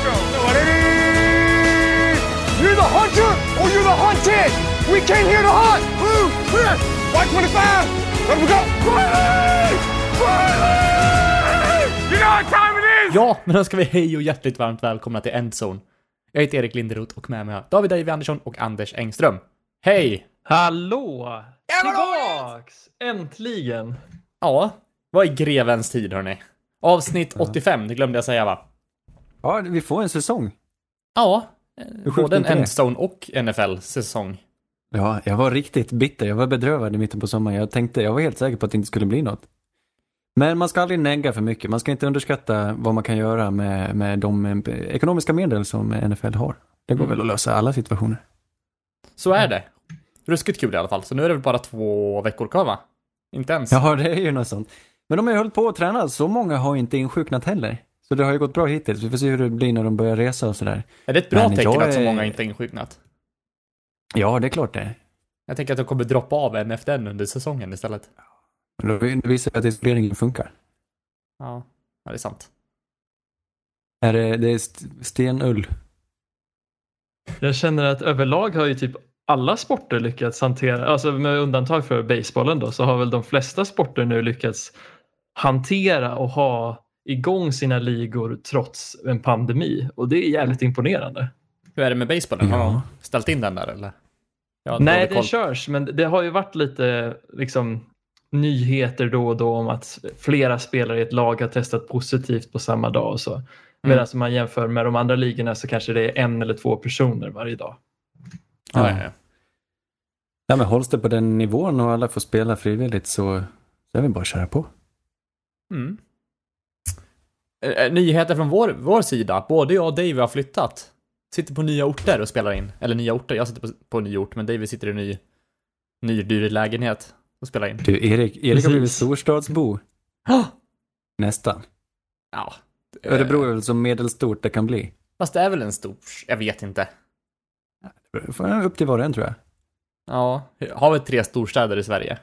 Engstrom. Ready? You're the hunter or you're the hunted. We came here to hunt. Blue, clear. White 25. Let we go. Riley! Riley! You know what time it is? Ja, men då ska vi hej och hjärtligt varmt välkomna till Endzone. Jag heter Erik Linderoth och med mig har David Davy Andersson och Anders Engström. Hej! Hallå! Tillbaks! Äntligen! Ja, vad är grevens tid hörni? Avsnitt 85, det glömde jag säga va? Ja, vi får en säsong. Ja, både en? Endzone och NFL-säsong. Ja, jag var riktigt bitter. Jag var bedrövad i mitten på sommaren. Jag tänkte, jag var helt säker på att det inte skulle bli något. Men man ska aldrig negga för mycket. Man ska inte underskatta vad man kan göra med, med de eh, ekonomiska medel som NFL har. Det går väl att lösa alla situationer. Så är det. Ruskigt kul i alla fall, så nu är det väl bara två veckor kvar va? Inte ens? Ja, det är ju något sånt. Men de har ju hållit på att träna. Så många har inte insjuknat heller. Så det har ju gått bra hittills. Vi får se hur det blir när de börjar resa och sådär. Är det ett bra Men tecken att så är- många inte har insjuknat? Ja, det är klart det. Jag tänker att de kommer droppa av en efter en under säsongen istället. Då visar det att isoleringen funkar. Ja, ja det är sant. Är det, det är st- stenull. Jag känner att överlag har ju typ alla sporter lyckats hantera, alltså med undantag för basebollen då, så har väl de flesta sporter nu lyckats hantera och ha igång sina ligor trots en pandemi. Och det är jävligt imponerande. Hur är det med basebollen? Har Ja. de ställt in den där eller? Har Nej, det körs, men det har ju varit lite liksom nyheter då och då om att flera spelare i ett lag har testat positivt på samma dag och så. Medan om man jämför med de andra ligorna så kanske det är en eller två personer varje dag. Ja, ja, ja. Ja, men hålls det på den nivån och alla får spela frivilligt så, så är vi bara att köra på. Mm. Eh, eh, Nyheter från vår, vår sida. Både jag och Dave har flyttat. Sitter på nya orter och spelar in. Eller nya orter. Jag sitter på, på en ny ort, men David sitter i en ny, ny dyr lägenhet och spelar in. Du, Erik, Erik Precis. har blivit storstadsbo. Nästan. Ja. Örebro är väl så medelstort det kan bli. Fast det är väl en stor... Jag vet inte. Upp till var och en tror jag. Ja. Har vi tre storstäder i Sverige?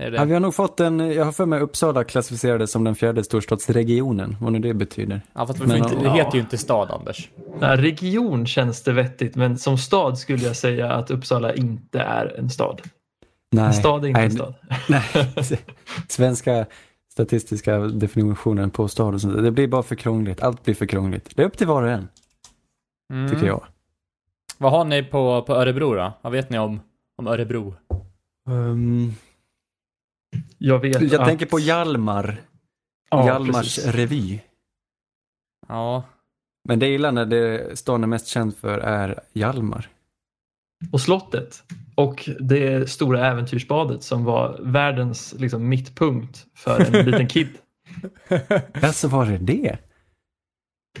Är det? Ja, vi har nog fått en, jag har för mig Uppsala klassificerades som den fjärde storstadsregionen, vad nu det betyder. Ja, fast Men, inte, det ja. heter ju inte stad, Anders. Nej, region känns det vettigt, men som stad skulle jag säga att Uppsala inte är en stad. Nej, En stad är inte nej, en stad. Nej, svenska statistiska definitionen på stad och sånt. Det blir bara för krångligt. Allt blir för krångligt. Det är upp till var och en, Mm. tycker jag. Vad har ni på, på Örebro då? Vad vet ni om, om Örebro? Um, Jag vet jag att... tänker på Hjalmar. Ja, Hjalmars precis. revy. Ja. Men det gillar när det stan är mest känd för är Hjalmar. Och slottet. Och det stora äventyrsbadet som var världens liksom, mittpunkt för en liten kid. Alltså var det det?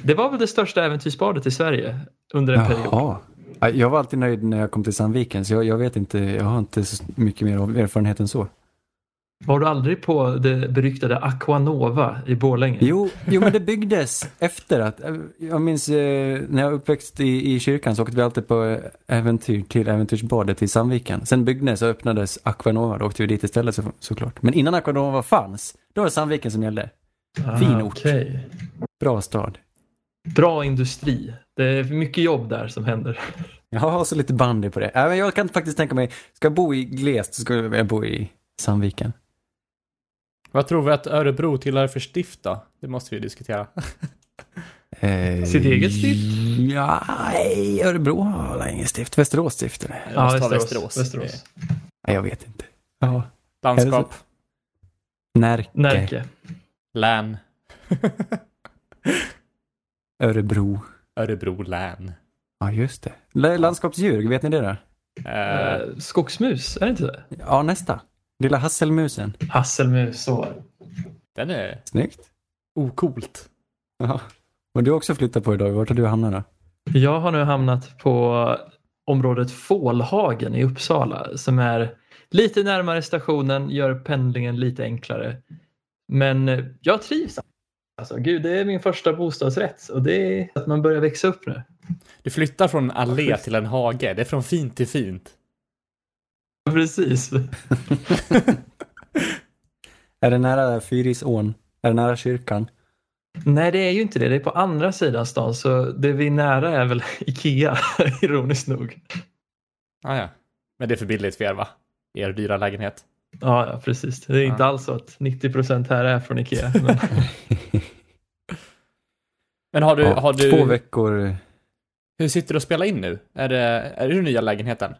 Det var väl det största äventyrsbadet i Sverige under en period. Jaha. Ja, Jag var alltid nöjd när jag kom till Sandviken, så jag, jag vet inte, jag har inte så mycket mer erfarenhet än så. Var du aldrig på det beryktade Aquanova i Borlänge? Jo, jo men det byggdes efter att, jag minns eh, när jag uppväxt i, i kyrkan så åkte vi alltid på äventyr till äventyrsbadet i Sandviken. Sen byggdes och öppnades Aquanova, då åkte vi dit istället så, såklart. Men innan Aquanova fanns, då var det Sandviken som gällde. fin ort. Ah, okej. Bra stad. Bra industri. Det är mycket jobb där som händer. Jag har så lite bandy på det. Äh, jag kan faktiskt tänka mig, ska jag bo i glest så ska jag bo i Sandviken. Vad tror vi att Örebro tillhör för stift då? Det måste vi ju diskutera. Eh, Sitt eget stift? Ja, nej, Örebro har väl inget stift. Västerås stift eller? Måste vara Västerås. Västerås. Nej, jag vet inte. Ja. Landskap, Närke. Närke. län, Örebro. Örebro län. Ja, just det. Landskapsdjur, vet ni det då? Eh, Eh, skogsmus, är det inte det? Ja, nästa. Lilla hasselmusen. Hasselmus, så. den är Snyggt. ocoolt. Ja. Och du har också flyttat på idag. Vart har du hamnat då? Jag har nu hamnat på området Fålhagen i Uppsala som är lite närmare stationen, gör pendlingen lite enklare. Men jag trivs. Alltså, gud, det är min första bostadsrätt och det är att man börjar växa upp nu. Du flyttar från allé schysst. till en hage. Det är från fint till fint. Precis. Är det nära Fyrisån? Är det nära kyrkan? Nej, det är ju inte det. Det är på andra sidan stan, så det vi är nära är väl Ikea, ironiskt nog. Ah, ja. Men det är för billigt för er va? Er dyra lägenhet. Ja, ja precis. Det är inte Ja. alls så att 90 procent här är från Ikea. Men Men har du, Ja, har du, Två veckor. hur sitter du och spelar in nu? Är det, är det den nya lägenheten?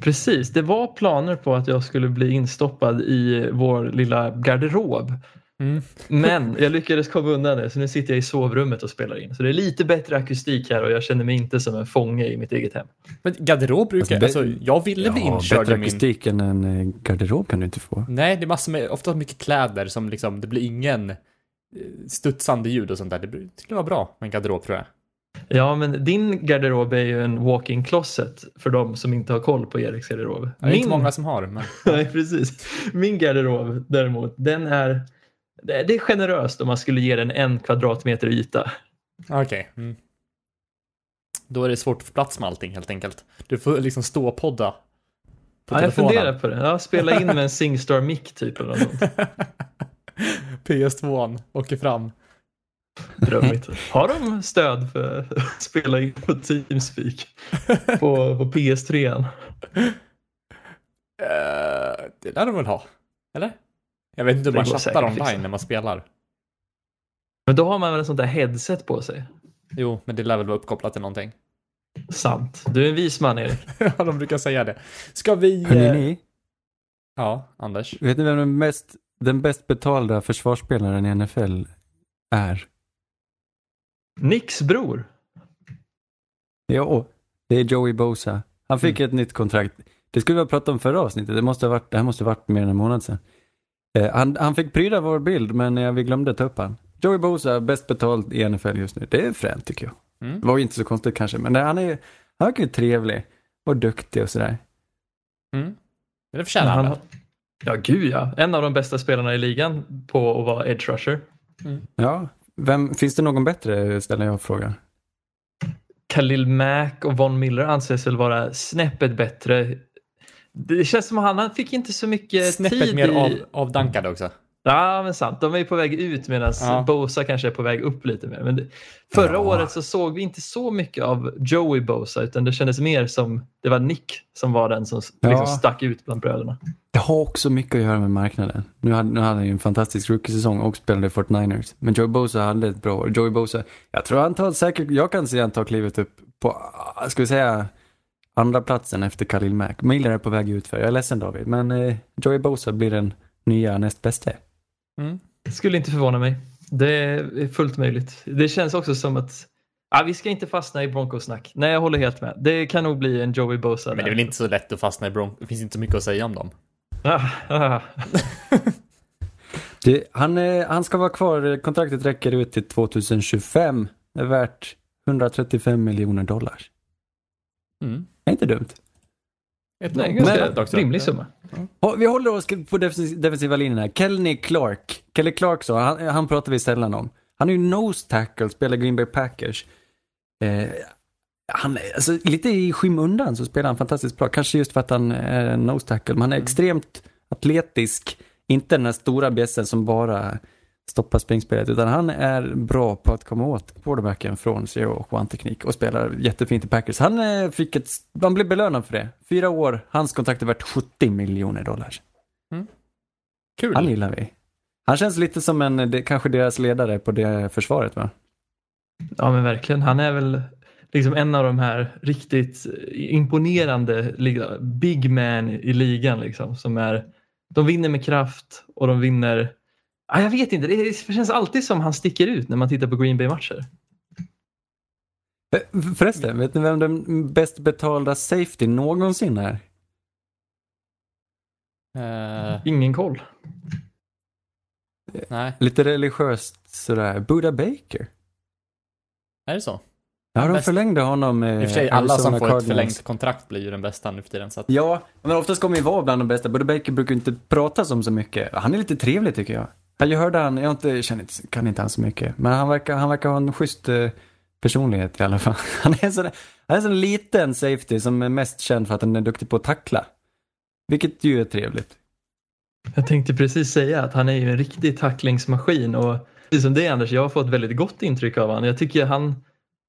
Precis, det var planer på att jag skulle bli instoppad i vår lilla garderob. Mm. Men jag lyckades komma undan det, så nu sitter jag i sovrummet och spelar in. Så det är lite bättre akustik här och jag känner mig inte som en fånge i mitt eget hem. Men garderob brukar, Alltså, alltså, jag ville bli inkörd bättre i min... akustik än en eh, garderob kan du inte få. Nej, det är massor med, ofta mycket kläder som liksom, det blir ingen eh, studsande ljud och sånt där. Det skulle vara bra med en garderob tror jag. Ja, men din garderob är ju en walk-in closet för de som inte har koll på Eriks garderob. Det är inte många som har, men Nej, precis. Min garderob däremot, den är, det är generöst om man skulle ge den en kvadratmeter yta. okej. Mm. Då är det svårt att få plats med allting helt enkelt. Du får liksom stå och podda. På Ja, jag funderar på det. Ja, spela in med en Singstar mic typ eller något sånt. PS2 åker fram. Drömmigt. Har de stöd för att spela in på Teamspeak på, på PS3? Eh, det lär de väl ha? Eller? Jag vet inte om man chattar online fixa. när man spelar. Men då har man väl en sånt där headset på sig? Jo, men det lär väl vara uppkopplat till någonting. Sant. Du är en vis man Erik. Ja, de brukar säga det. Ska vi... Hörrni eh, ni, Ja, Anders. vet ni vem den, mest, den bäst betalda försvarsspelaren i NFL är? Nicks bror. Ja, det är Joey Bosa. Han fick ett nytt kontrakt. Det skulle vi ha pratat om förra avsnittet. Det, måste ha varit, det här måste ha varit mer än en månad sedan. Eh, han, han fick pryda vår bild, men eh, vi glömde ta upp han. Joey Bosa, bäst betald i NFL just nu. Det är fränt tycker jag. Mm. Det var ju inte så konstigt kanske, men han är han verkar ju trevlig och duktig och sådär. Mm. Det förtjänar han har- Ja, gud ja. En av de bästa spelarna i ligan på att vara edge rusher. Ja, vem, finns det någon bättre ställer jag frågan. Khalil Mack och Von Miller anses väl vara snäppet bättre. Det känns som att han, fick inte så mycket Snäppet tid mer i... av, avdankad också. Ja, men sant. De är på väg ut medan Ja. Bosa kanske är på väg upp lite mer. Men det, förra Ja. året så såg vi inte så mycket av Joey Bosa utan det kändes mer som det var Nick som var den som Ja. liksom stack ut bland bröderna. Det har också mycket att göra med marknaden. Nu hade, nu hade han ju en fantastisk rookie-säsong och spelade i 49ers. Men Joey Bosa hade ett bra år. Joey Bosa, jag tror han tar säkert, jag kan se han tar klivet upp på, ska vi säga, andra platsen efter Khalil Mack. Miller är på väg ut för. Jag är ledsen David, men eh, Joey Bosa blir den nya näst bästa. Mm. Det skulle inte förvåna mig. Det är fullt möjligt. Det känns också som att ja, vi ska inte fastna i Broncosnack. Nej, jag håller helt med. Det kan nog bli en Joey Bosa. Men det är där. väl inte så lätt att fastna i Bronx. Det finns inte så mycket att säga om dem. Ah, ah. Det, han, eh, han ska vara kvar, kontraktet räcker ut till 2025. Det är värt 135 miljoner dollar. Mm. Det är inte dumt. Ett långt ganska rimlig summa. Ja, Vi håller oss på defensiv- defensiva linjen här. Kelly Clark. Kelly Clark så, han, han pratar vi sällan om. Han är ju nose tackle, spelar Green Bay Packers. Eh, han är, alltså, lite i skymundan så spelar han fantastiskt bra. Kanske just för att han är nose tackle. Men han är extremt atletisk. Inte den här stora bjässen som bara stoppar springspelet. Utan han är bra på att komma åt quarterbacken från zero och one-teknik. Och spelar jättefint i Packers. Han, eh, fick ett, han blev belönad för det. Fyra år, hans kontrakt är värt 70 miljoner dollar. Kul. Han gillar vi. Han känns lite som en, kanske deras ledare på det försvaret va? Ja, men verkligen. Han är väl liksom en av de här riktigt imponerande li- big man i ligan. Liksom, som är, de vinner med kraft och de vinner... Ah, jag vet inte, det känns alltid som han sticker ut när man tittar på Green Bay-matcher. Eh, Förresten, vet ni vem den bäst betalda safety någonsin är? Eh, Ingen koll. nej, Lite religiöst sådär. Buddha Baker. är det så? Ja, de Bäst- förlängde honom I och för sig, alla som får ett Cardinals. förlängt kontrakt blir ju den bästa nu för tiden. Så att, Ja, men oftast kommer ju vara bland de bästa. Buddha Baker brukar inte prata som så mycket. Han är lite trevlig tycker jag. Jag hörde han, jag inte, känner inte, kan inte han så mycket. Men han verkar, han verkar ha en schysst eh, personlighet i alla fall. Han är en sån, han är en sån liten safety som är mest känd för att han är duktig på att tackla. Vilket ju är trevligt. Jag tänkte precis säga att han är ju en riktig tacklingsmaskin och precis som det Anders, jag har fått väldigt gott intryck av honom. Jag tycker han,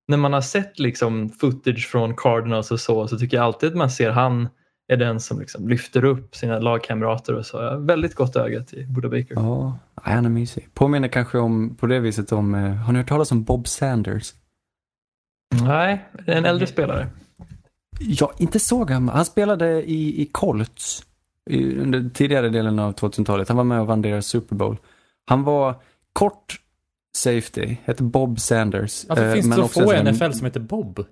när man har sett liksom footage från Cardinals och så, så tycker jag alltid att man ser han är den som liksom lyfter upp sina lagkamrater och så. Jag har väldigt gott öga till Buda Baker. Ja, han är mysig. Påminner kanske om, på det viset om, eh, har ni hört talas om Bob Sanders? Nej, det är en äldre spelare. Ja, inte så gammal. Han spelade i, i Colts i, under tidigare delen av 2000-talet. Han var med och vann deras Super Bowl. Han var kort safety, hette Bob Sanders. Varför eh, finns det så få en i NFL som heter Bob?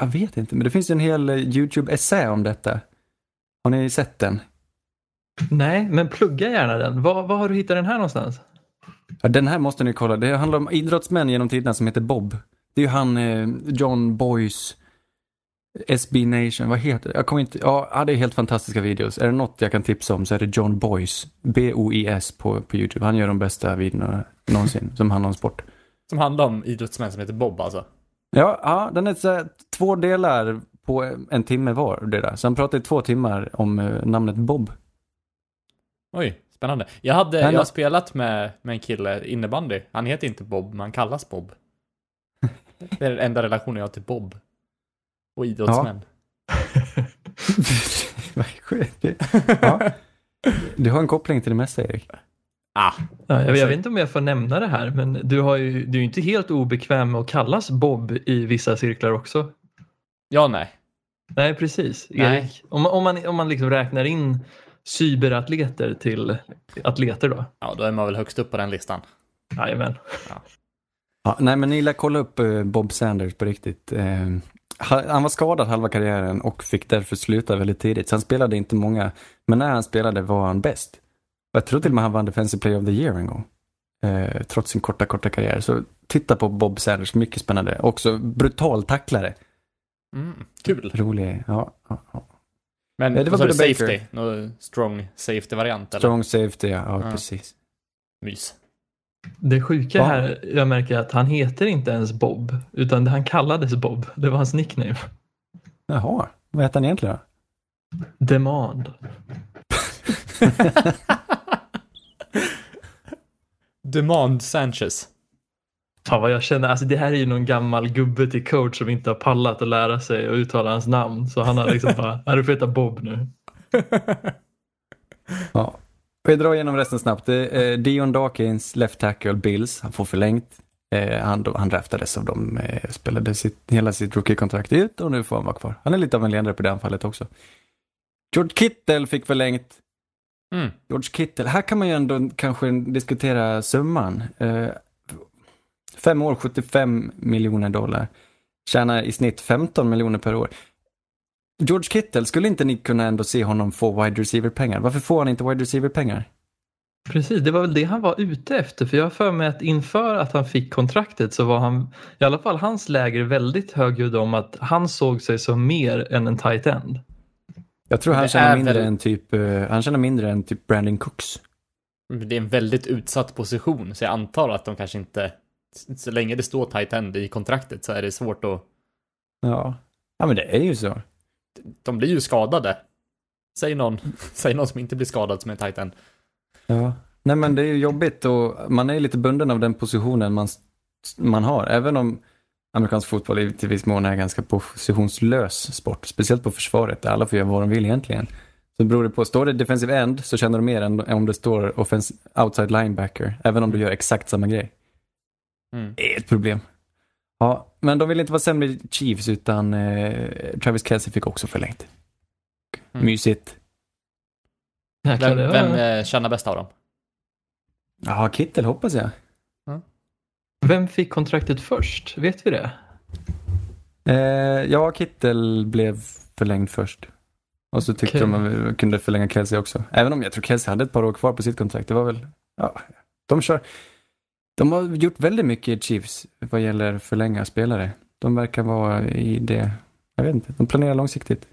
Jag vet inte, men det finns en hel eh, YouTube-essä om detta. Har ni sett den? Nej, men plugga gärna den. Var, var har du hittat den här någonstans? Ja, den här måste ni kolla. Det handlar om idrottsmän genom tiderna som heter Bob. Det är ju han eh, John Boyce, SB Nation, vad heter det? Jag kommer inte, ja, ja, det är helt fantastiska videos. Är det något jag kan tipsa om så är det John Boyce, B-O-I-S på, på YouTube. Han gör de bästa videorna någonsin som handlar om sport. Som handlar om idrottsmän som heter Bob alltså. Ja, ja den är så två delar på en timme var det där. Så han pratar i två timmar om eh, namnet Bob. Oj, spännande. Jag, hade, jag har spelat med, med en kille innebandy. Han heter inte Bob, men han kallas Bob. Det är den enda relationen jag har till Bob. Och idrottsmän. Sjukt. ja. Du har en koppling till det mesta, Erik. Ah, Ja, jag, jag vet inte om jag får nämna det här, men du, har ju, du är ju inte helt obekväm med att kallas Bob i vissa cirklar också. ja nej. Nej, precis. Nej. Erik, om, man- om man, om man liksom räknar in cyberatleter till atleter då? Ja, då är man väl högst upp på den listan. Jajamän. Ja, nej, men ni lär kolla upp eh, Bob Sanders på riktigt. Eh, ha- han var skadad halva karriären och fick därför sluta väldigt tidigt. Så han spelade inte många, men när han spelade var han bäst. Jag tror till och med han vann Defensive Player of the Year en gång. Eh, trots sin korta, korta karriär. Så titta på Bob Sanders, mycket spännande. Också brutal tacklare. Mm, kul. Rolig, ja. ja, ja. Men Ja, det var safety. Någon strong safety-variant? Strong safety, ja, ja, Ja. precis. Mys. Det sjuka här, jag märker att han heter inte ens Bob, utan han kallades Bob. Det var hans nickname. Jaha, vad heter han egentligen då? Demand. Demand Sanchez. Fan vad jag känner, alltså det här är ju någon gammal gubbe till coach som inte har pallat att lära sig och uttala hans namn. Så han har liksom bara, "Ja, du får heta Bob nu. Ja. Vi drar igenom resten snabbt. Det är eh, Dion Dawkins, left tackle, Bills. Han får förlängt. Eh, han, han draftades av dem, eh, spelade sitt, hela sitt rookie-kontrakt ut och nu får han vara kvar. Han är lite av en ledare på det anfallet också. George Kittle fick förlängt. Mm. George Kittle, här kan man ju ändå kanske diskutera summan. Eh, fem år, 75 miljoner dollar. Tjänar i snitt 15 miljoner per år. George Kittle, skulle inte ni kunna ändå se honom få wide receiver-pengar? Varför får han inte wide receiver-pengar? Precis, det var väl det han var ute efter. För jag har för mig att inför att han fick kontraktet så var han, i alla fall hans läger, väldigt högljudd om att han såg sig som mer än en tight end. Jag tror han tjänar är mindre väl- än typ, eh, han tjänar mindre än typ Brandon Cooks. Det är en väldigt utsatt position, så jag antar att de kanske inte... Så länge det står tight end i kontraktet så är det svårt att... Ja. Ja men det är ju så. De blir ju skadade. Säg någon, säg någon som inte blir skadad som är tight end. Ja. Nej men det är ju jobbigt och man är lite bunden av den positionen man, man har. Även om amerikansk fotboll i till viss mån är en ganska positionslös sport. Speciellt på försvaret där alla får göra vad de vill egentligen. Så beror det på, står det defensive end så känner de mer än om det står offens- outside linebacker. Även om du gör exakt samma grej. Mm. Det är ett problem. Ja, men de vill inte vara sämre Chiefs utan eh, Travis Kelce fick också förlängt. Mm. Mysigt. Vem, vem eh, tjänar bäst av dem? Ja, Kittel hoppas jag. Vem fick kontraktet först? Vet vi det? Eh, ja, Kittel blev förlängd först. Och så tyckte Okej. de att vi kunde förlänga Kelsey också. Även om jag tror Kelsey hade ett par år kvar på sitt kontrakt. Det var väl, ja, de kör. De har gjort väldigt mycket i Chiefs vad gäller förlänga spelare. De verkar vara i det, jag vet inte, de planerar långsiktigt.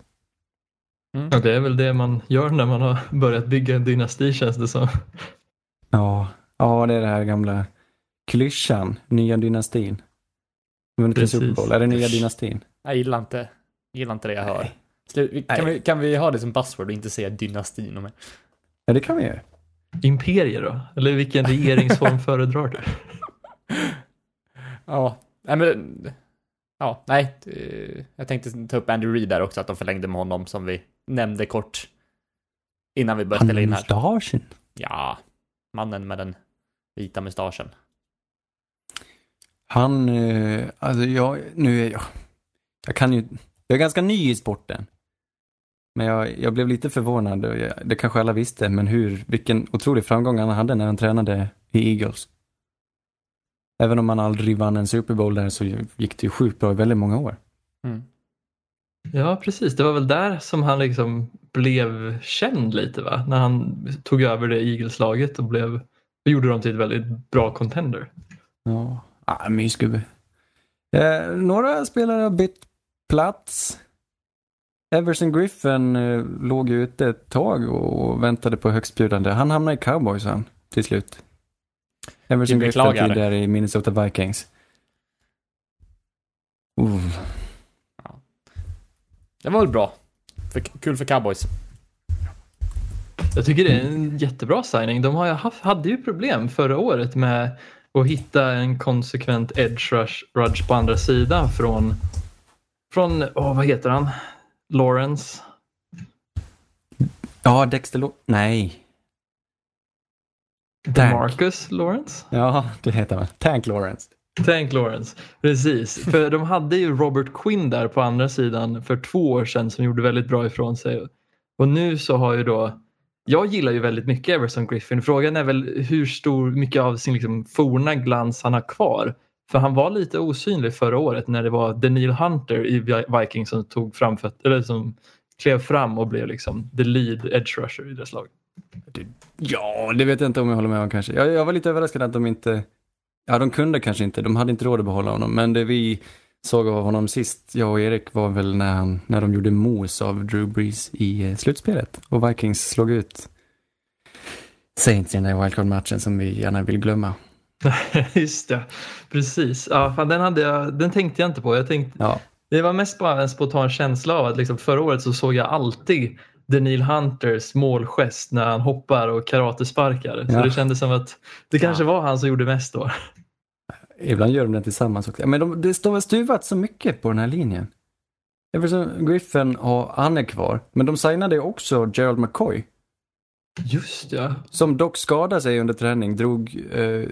Mm. Ja, det är väl det man gör när man har börjat bygga en dynasti känns det som. Ja, ja det är det här gamla klyschan, nya dynastin. Vunnit. Super Bowl, är det nya dynastin? Jag gillar inte, gillar inte det jag hör. Slut, kan, vi, kan vi ha det som buzzword och inte säga dynasti något mer? Ja, det kan vi göra. Imperier då? Eller vilken regeringsform föredrar du? Ja, nej men... Ja, nej. eh, Jag tänkte ta upp Andy Reid där också, att de förlängde med honom som vi nämnde kort innan vi började spela in här. Mustaschen. Ja, mannen med den vita mustaschen. Han, eh, alltså jag, nu är jag, jag kan ju, jag är ganska ny i sporten. Men jag, jag blev lite förvånad, jag, det kanske alla visste, men hur, vilken otrolig framgång han hade när han tränade i Eagles. Även om han aldrig vann en Super Bowl där så gick det ju sjukt bra i väldigt många år. Mm. Ja, precis. Det var väl där som han liksom blev känd lite va? När han tog över det Eagles-laget och blev, och gjorde dem till ett väldigt bra contender. Ja, ah, mysgubbe. Eh, några spelare har bytt plats. Everson Griffin eh, låg ju ute ett tag och väntade på högstbjudande. Han hamnade i Cowboys han, till slut. Everson Vi Griffin tidigare i Minnesota Vikings. Uh, Det var väl bra. För, kul för cowboys. Jag tycker det är en jättebra signing. De har haft, hade ju problem förra året med att hitta en konsekvent edge rush, rush på andra sidan från, från åh, vad heter han? Lawrence. ja, Dexter Lo- Nej. Tank. Marcus Lawrence? Ja, det heter han. Tank Lawrence. Tank Lawrence, precis. För de hade ju Robert Quinn där på andra sidan för två år sedan som gjorde väldigt bra ifrån sig. Och nu så har ju då, jag gillar ju väldigt mycket Everson Griffin. Frågan är väl hur stor, mycket av sin liksom forna glans han har kvar. För han var lite osynlig förra året när det var Daniel Hunter i Vikings som tog fram för, eller som klev fram och blev liksom the lead edge rusher i deras lag. Ja, det vet jag inte om jag håller med om kanske. Jag, jag var lite överraskad att de inte... Ja, de kunde kanske inte. De hade inte råd att behålla honom. Men det vi såg av honom sist, jag och Erik, var väl när, han, när de gjorde mos av Drew Brees i eh, slutspelet. Och Vikings slog ut Saints i den där wildcard-matchen som vi gärna vill glömma. Just det, precis. Ja, fan, den, hade jag, den tänkte jag inte på. Jag tänkte, Ja, Det var mest bara en spontan känsla av att liksom förra året så såg jag alltid Daniel Hunters målgest när han hoppar och karatesparkar. Så Ja. det kändes som att det kanske var han som gjorde mest då. Ibland gör de det tillsammans också. Men de, de har stuvat så mycket på den här linjen. Everson Griffin, och han är kvar. Men de signade ju också Gerald McCoy. Just ja. Som dock skadade sig under träning, drog, eh,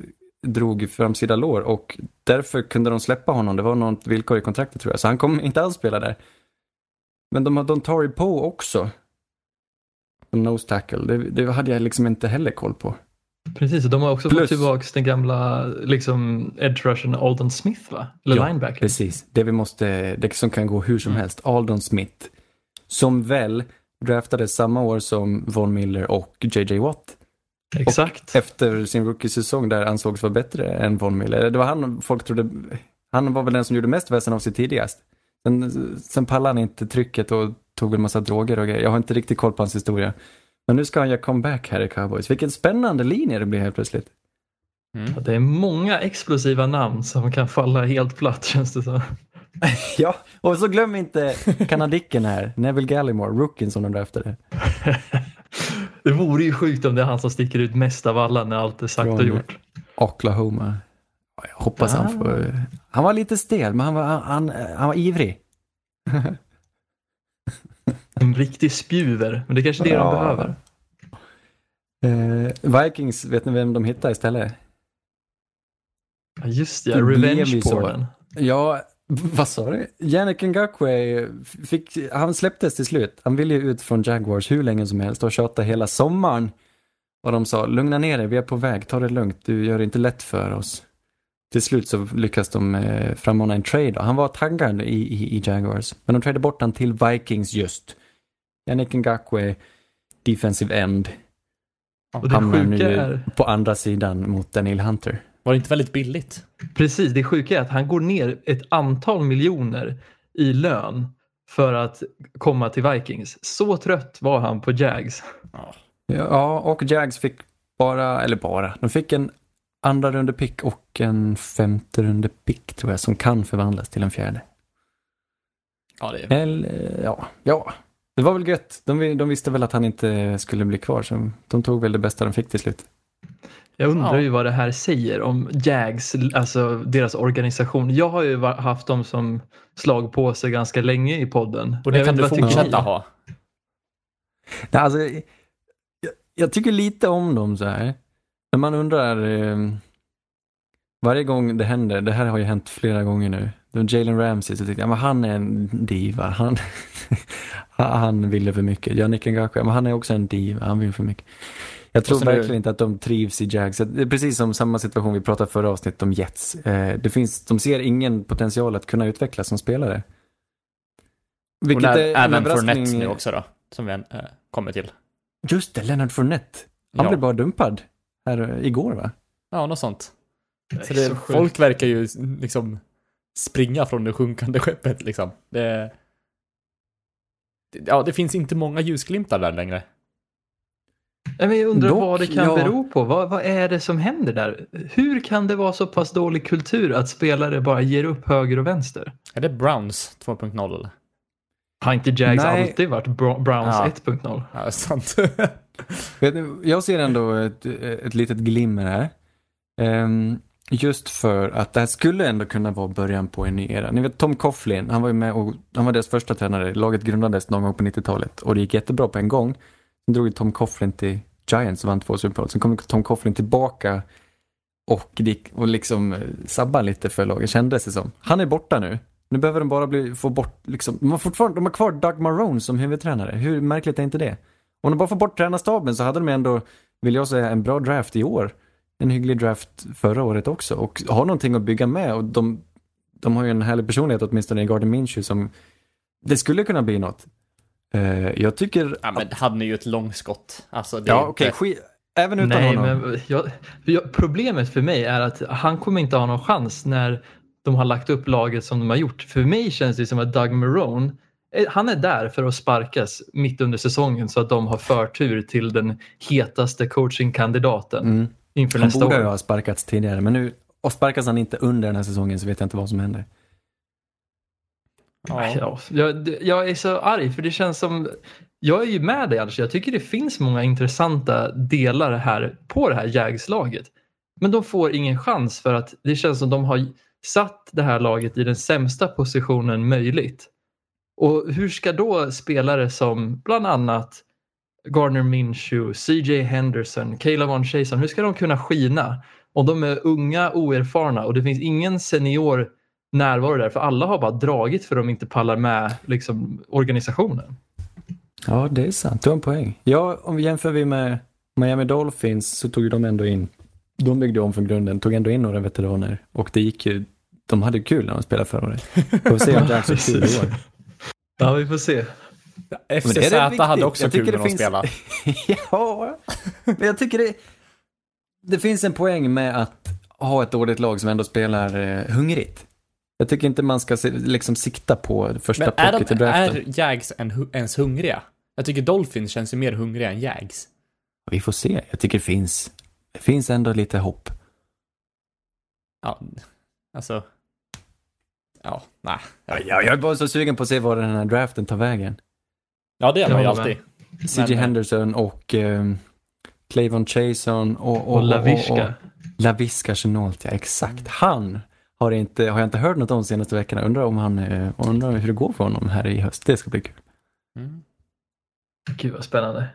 drog framsida lår och därför kunde de släppa honom. Det var något villkor i kontraktet tror jag, så han kommer inte alls spela där. Men de har Dontari Poe också. Som nose tackle, det, det hade jag liksom inte heller koll på. Precis, och de har också Plus- fått tillbaka den gamla liksom, edge rushen Alden Smith va? Eller Ja, linebacker. Precis, det vi måste, det som kan gå hur som helst. Aldon Smith. Som väl draftades samma år som Von Miller och JJ Watt. Exakt. Efter sin rookie-säsong där ansågs vara bättre än Von Miller. Det var han folk trodde, han var väl den som gjorde mest väsen av sig tidigast. Sen, sen pallade han inte trycket och tog en massa droger och grejer. Jag har inte riktigt koll på hans historia. Men nu ska han göra comeback här i Cowboys. Vilken spännande linje det blir helt plötsligt. Mm. Ja, Det är många explosiva namn som kan falla helt platt känns det som. Ja, och så glöm inte kanadicken här, Neville Gallimore, rookien som de draftade. Det vore ju sjukt om det är han som sticker ut mest av alla när allt är sagt och Från- gjort. Oklahoma. Ja, Jag hoppas han Ah. får... Han var lite stel, men han var, han, han var ivrig. En riktig spjuver, men det är kanske är det Ja. de behöver. Eh, Vikings, vet ni vem de hittade istället? Ja, just ja, Det revenge. Ja, vad sa du? Yannick Ngakwe, fick, han släpptes till slut. Han ville ju ut från Jaguars hur länge som helst och tjata hela sommaren. Och de sa, lugna ner dig, vi är på väg, ta det lugnt, du gör det inte lätt för oss. Till slut så lyckas de eh, frammana en trade och han var taggad i, i, i Jaguars. Men de tradade bort han till Vikings just. Yannick Ngakwe, defensive end, Och det hamnar sjuka nu är, på andra sidan mot Daniel Hunter. Var det inte väldigt billigt? precis, det sjuka är att han går ner ett antal miljoner i lön för att komma till Vikings. Så trött var han på Jags. Ja. Ja, och Jags fick bara, eller bara, de fick en andra runde pick och en femte runde pick tror jag som kan förvandlas till en fjärde. Ja, det är... Eller, ja, ja. Det var väl gött. De, de visste väl att han inte skulle bli kvar, så de tog väl det bästa de fick till slut. Jag undrar Ja. ju vad det här säger om Jags, alltså deras organisation. Jag har ju haft dem som slag på sig ganska länge i podden. Och det Jag kan du fortsätta ha. Nej, alltså, jag, jag tycker lite om dem så här. När man undrar, eh, varje gång det händer, det här har ju hänt flera gånger nu. Jalen Ramsey så tyckte jag, men han är en diva. Han, han ville för mycket. Yannick Ngakoue, men han är också en diva. Han vill för mycket. Jag tror Och verkligen inte att de trivs i Jags. Det är precis som samma situation vi pratade förra avsnittet om Jets. Eh, det finns, de ser ingen potential att kunna utvecklas som spelare. Och Vilket när, är en även Fournette nu också då, som vi äh, kommer till. Just det, Leonard Fournette. Han Ja. blev bara dumpad här eh, igår va? Ja, något sånt. Det Så det, så folk verkar ju liksom springa från det sjunkande skeppet liksom. Det, ja, det finns inte många ljusglimtar där längre. Nej, men jag undrar Dock, vad det kan ja. bero på. Vad, vad är det som händer där? Hur kan det vara så pass dålig kultur att spelare bara ger upp höger och vänster? Är det Browns 2.0 eller? Har inte Jags Nej. alltid varit Bro- Browns Ja. 1.0? Ja, sant. Jag ser ändå ett, ett litet glimmer här. Ehm, just för att det här skulle ändå kunna vara början på en ny era. Ni vet Tom Coughlin, han var ju med och han var deras första tränare. Laget grundades någon gång på 90-talet och det gick jättebra på en gång. Sen drog ju Tom Coughlin till Giants och vann två Super Bowl. Sen kom Tom Coughlin tillbaka och, gick, och liksom eh, sabbade lite för laget, kändes det som. Han är borta nu. Nu behöver de bara bli, få bort, liksom, de har fortfarande, de har kvar Doug Marone som huvudtränare. Hur märkligt är inte det? Om de bara får bort tränarstaben så hade de ändå, vill jag säga, en bra draft i år. En hygglig draft förra året också och har någonting att bygga med och de, de har ju en härlig personlighet åtminstone i Garden Minshew som det skulle kunna bli något. Eh, jag tycker... ja, men han är ju ett långskott. Alltså, det ja, inte- okej, skit. Även utan Nej, honom. men jag, jag, problemet för mig är att han kommer inte ha någon chans när de har lagt upp laget som de har gjort. För mig känns det som att Doug Marone, han är där för att sparkas mitt under säsongen så att de har förtur till den hetaste coachingkandidaten Mm. inför Han nästa borde år. ju ha sparkats tidigare, men nu och sparkas han inte under den här säsongen så vet jag inte vad som händer. Ja, jag, jag är så arg för det känns som, jag är ju med dig Anders, jag tycker det finns många intressanta delar här på det här Jags-laget. Men de får ingen chans för att det känns som de har satt det här laget i den sämsta positionen möjligt. Och hur ska då spelare som bland annat Gardner Minshew, CJ Henderson, Caleb Von Chason, hur ska de kunna skina om de är unga, oerfarna och det finns ingen senior närvaro där för alla har bara dragit för de inte pallar med liksom, organisationen. Ja, det är sant. Du har en poäng. Ja, om vi jämför vi med Miami Dolphins så tog de ändå in, de byggde om från grunden, tog ändå in några veteraner och det gick ju, de hade kul när de spelade förra året. Får se om Jacks har kul i år. Ja, vi får se. FCZ hade också Jag tycker kul det när de finns- spelade. ja, men jag tycker det, det finns en poäng med att ha ett dåligt lag som ändå spelar eh, hungrigt. Jag tycker inte man ska se, liksom sikta på första Men plocket i de, draften. är Jags en, ens hungriga? Jag tycker Dolphins känns ju mer hungriga än Jags. Vi får se. Jag tycker det finns, det finns ändå lite hopp. Ja, alltså... Ja, nej. Ja, jag är bara så sugen på att se var den här draften tar vägen. Ja, det är man ju Jag alltid. CJ Men- Henderson och um, Clavon Chason och, och, Och Laviska. och, och Laviska Chenault, ja exakt. Han har, inte, har jag inte hört något om de senaste veckorna. Undrar om han, eh, undrar hur det går för honom här i höst. Det ska bli kul. Mm. Gud vad spännande.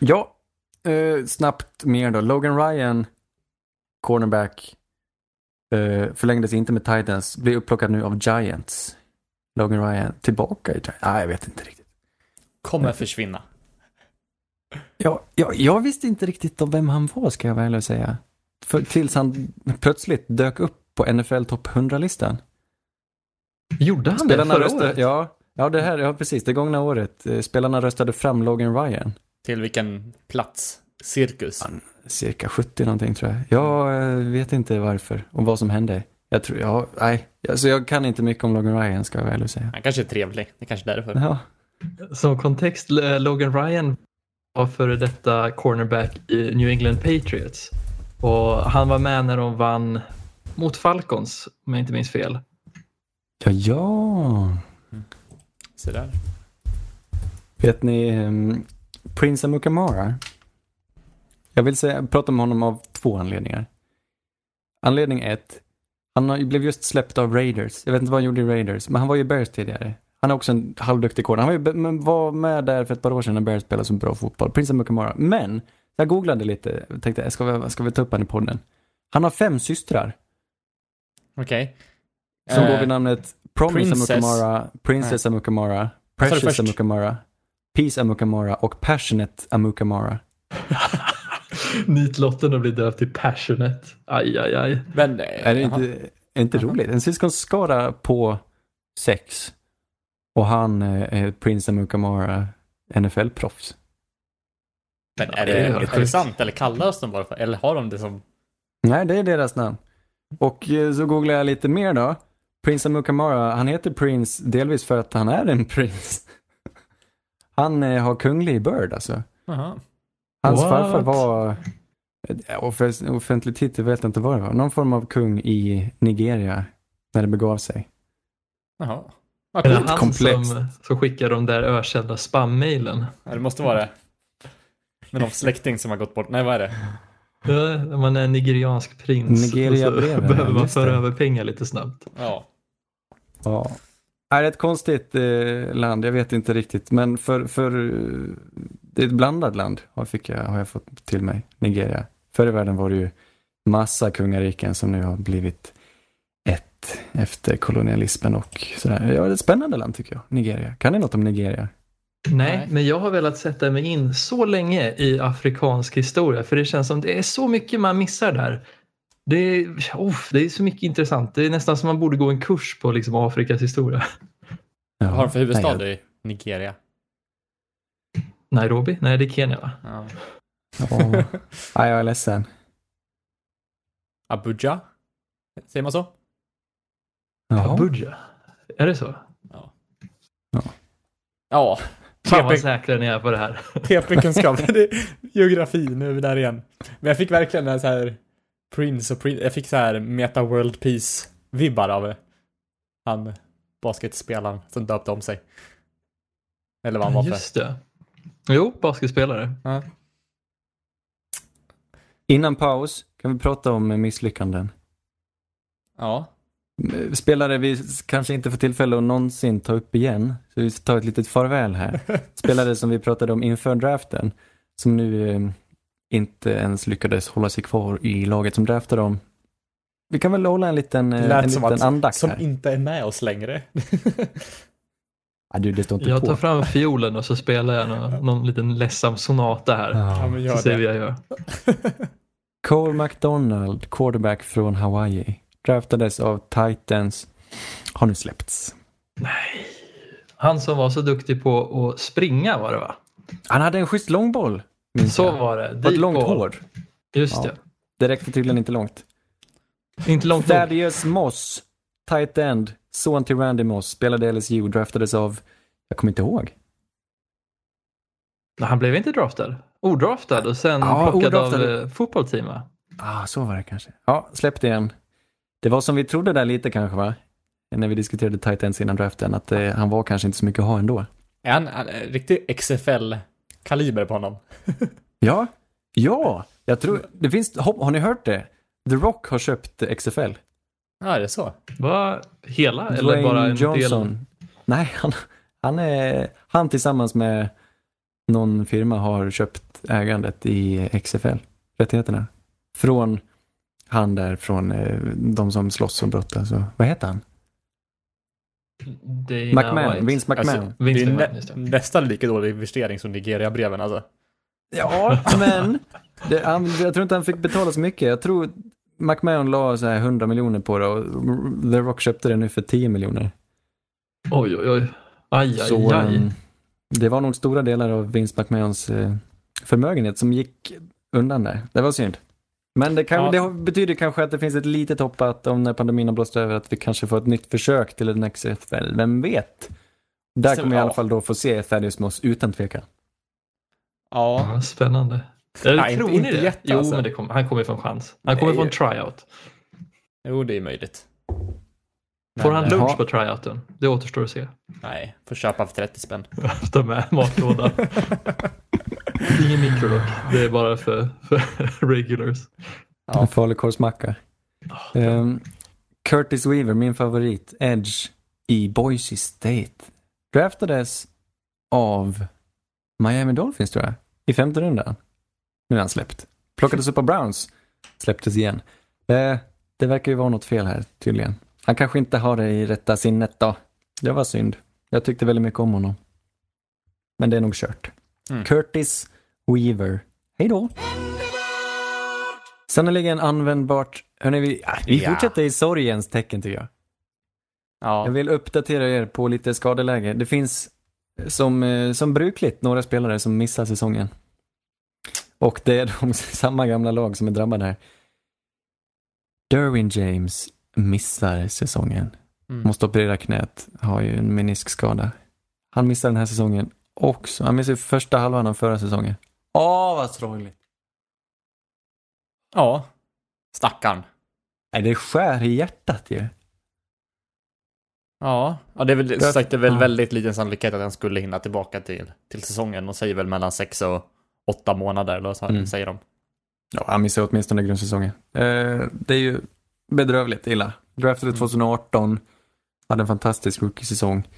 Ja, eh, snabbt mer då. Logan Ryan, cornerback, eh, förlängdes inte med Titans, blir upplockad nu av Giants. Logan Ryan tillbaka i Giants? Nej, jag vet inte riktigt. Kommer försvinna. Ja, ja, jag visste inte riktigt om vem han var, ska jag väl ärlig och säga. För, tills han plötsligt dök upp på NFL topp 100-listan. Gjorde han Spelarna det förra röstade, året? ja, ja, det här, ja, precis, det gångna året. Eh, Spelarna röstade fram Logan Ryan. Till vilken plats? Cirkus. Cirka 70 någonting tror jag. Jag eh, vet inte varför och vad som hände. Jag tror, ja, nej. Alltså jag kan inte mycket om Logan Ryan, ska jag väl säga. Han kanske är trevlig. Det är kanske är därför. Ja, Som kontext, eh, Logan Ryan var före detta cornerback i New England Patriots. Och han var med när de vann mot Falcons, om jag inte minns fel. Ja, ja. Så där. Vet ni um, Prince Amukamara? Jag vill säga, prata om honom av två anledningar. Anledning ett. Han har, blev just släppt av Raiders. Jag vet inte vad han gjorde i Raiders, men han var ju Bears tidigare. Han är också en halvduktig corner. Han var, ju, men var med där för ett par år sedan när Bears spelade så bra fotboll. Prince Amukamara. Men, jag googlade lite och tänkte, ska vi, ska vi ta upp han i podden? Han har fem systrar. Okej. Som Eh, går vid namnet Promise Princess. Amukamara, Princess Amukamara, sa du Precious? Amukamara, Peace Amukamara och Passionate Amukamara. Nitlotten och blir döpt till Passionate. Aj, aj, aj. Men, eh, Är det inte, är inte roligt? En syskonskara på sex och han eh, är Prince Amukamara NFL-proffs. Men är Ja, det, är är det sjukt. sant eller kallas de bara för, eller har de det som, Nej, det är deras namn. Och eh, så googlar jag lite mer då. Prince Amukamara, han heter Prince delvis för att han är en prins. Han har kunglig börd alltså. jaha. Hans What? farfar var, eh, off- offentlig titel vet jag inte vad det var, någon form av kung i Nigeria när det begav sig. Jaha. Ja, Är det han komplext. som, som skickar de där ökända spam-mailen? Ja, det måste vara det. Med någon släkting som har gått bort. Nej, vad är det? Ja, man är nigeriansk prins. Nigeria-breven, och så behöver man föra över pengar lite snabbt. Ja. Ja. Är det ett konstigt eh, land? Jag vet inte riktigt. Men för, för eh, det är ett blandat land har, fick jag, har jag fått till mig. Nigeria. Förr i världen var det ju massa kungariken som nu har blivit ett efter kolonialismen och sådär. Ja, det är ett spännande land tycker jag. Nigeria. Kan ni något om Nigeria? Nej, Nej. men jag har velat sätta mig in så länge i afrikansk historia för det känns som det är så mycket man missar där. Det är, oh, det är så mycket intressant. Det är nästan som man borde gå en kurs på liksom Afrikas historia. Ja. Vad har de för huvudstad i Nigeria? Nairobi? Nej, det är Kenya va? Ja. Ja, ja, jag är ledsen. Abuja? Säger man så? Jaha. Abuja? Är det så? Ja. Fan vad säkra ni är på det här. TP-kunskap. Geografi, nu är vi där igen. Men jag fick verkligen en så här Prince och Prince. Jag fick så här Meta World Peace-vibbar av han basketspelaren som döpte om sig. Eller vad han var för. Just det. Jo, basketspelare. Ja. Innan paus kan vi prata om misslyckanden. ja. Spelare vi kanske inte får tillfälle att någonsin ta upp igen. Så vi tar ett litet farväl här. Spelare som vi pratade om inför draften. Som nu eh, inte ens lyckades hålla sig kvar i laget som draftade dem. Vi kan väl hålla en liten, eh, en som liten att, andakt som här. inte är med oss längre. Ja, du, det står inte Jag på. tar fram fiolen och så spelar jag någon, någon liten ledsam sonata här. Ja, Ja. Så ser vi vad jag gör. Cole McDonald, quarterback från Hawaii. Draftades av Titans. Har nu släppts. Nej. Han som var så duktig på att springa var det va? Han hade en schysst långboll. Så jag. var det. Och ett långt ball. hår. Just Ja. det. Det räckte tydligen inte långt. Inte långt. Thaddeus Moss, tight end, son till Randy Moss, spelade LSU, draftades av, jag kommer inte ihåg. Han blev inte draftad. Odraftad och sen Ja, plockad odraftad. av eh, fotbollsteam va? Ah, så var det kanske. Ja, släppte igen. Det var som vi trodde där lite kanske va? När vi diskuterade tight ends innan draften, att eh, han var kanske inte så mycket att ha ändå. Är han, han är riktig XFL-kaliber på honom? Ja, ja, jag tror, det finns, har ni hört det? The Rock har köpt eh, XFL. Ja, är det så? Var hela eller Dwayne bara en Johnson. del? Nej, han, han, är, han tillsammans med någon firma har köpt ägandet i XFL, rättigheterna. Från han där, från eh, de som slåss och brottas. och- Vad heter han? Dana McMahon, White. Vince McMahon. Alltså, Vince det är nä, det. nästan lika dålig investering som Nigeria-breven alltså. Ja, men det, han, jag tror inte han fick betala så mycket. Jag tror McMahon la så här 100 miljoner på det och The Rock köpte det nu för 10 miljoner. Oj, oj, oj. Aj, aj, Så aj. um, det var nog stora delar av Vince McMahons eh, förmögenhet som gick undan där. Det var synd. Men det, kan, Ja. det betyder kanske att det finns ett litet hopp att om när pandemin har blåst över att vi kanske får ett nytt försök till en XFL. Vem vet? Där kommer vi i alla fall då få se Thaddeus Moss utan tvekan. Ja. Ja, spännande. Eller, Nej, tror inte- ni inte det? jätte, jo, alltså. men det kom, han kommer få en chans. Han kommer få en tryout. Jo, det är möjligt. Får han Men, lunch på tryouten? Det återstår att se. Nej, får köpa för 30 spänn. Ta med matlåda. Ingen mikrodock. Det är bara för, för regulars. Ja. En falukorvsmacka. Ehm, Curtis Weaver, min favorit, Edge i Boise State. Draftades av Miami Dolphins tror jag, i femte rundan. Nu är han släppt. Plockades upp av Browns, släpptes igen. Eh, det verkar ju vara något fel här tydligen. Han kanske inte har det i rätta sinnet då. Det var synd. Jag tyckte väldigt mycket om honom. Men det är nog kört. Mm. Curtis Weaver. Hej då! Sannerligen användbart. Hörrni, vi, ah, vi Ja. fortsätter i sorgens tecken tycker jag. Ja. Jag vill uppdatera er på lite skadeläge. Det finns eh, som, eh, som brukligt några spelare som missar säsongen. Och det är de samma gamla lag som är drabbade här. Derwin James missar säsongen. Mm. Måste operera knät. Har ju en meniskskada. Han missar den här säsongen också. Han missar ju första halvan av förra säsongen. Åh, vad sorgligt. ja. Stackarn. Nej, det skär i hjärtat ju. Ja, ja det är väl, sagt, det är väl ja. väldigt liten sannolikhet att han skulle hinna tillbaka till, till säsongen. Och säger väl mellan sex och åtta månader, eller så Mm. säger de. Ja, han missar åtminstone grundsäsongen. Eh, det är ju bedrövligt illa. Draftade 2018, hade en fantastisk rookie-säsong.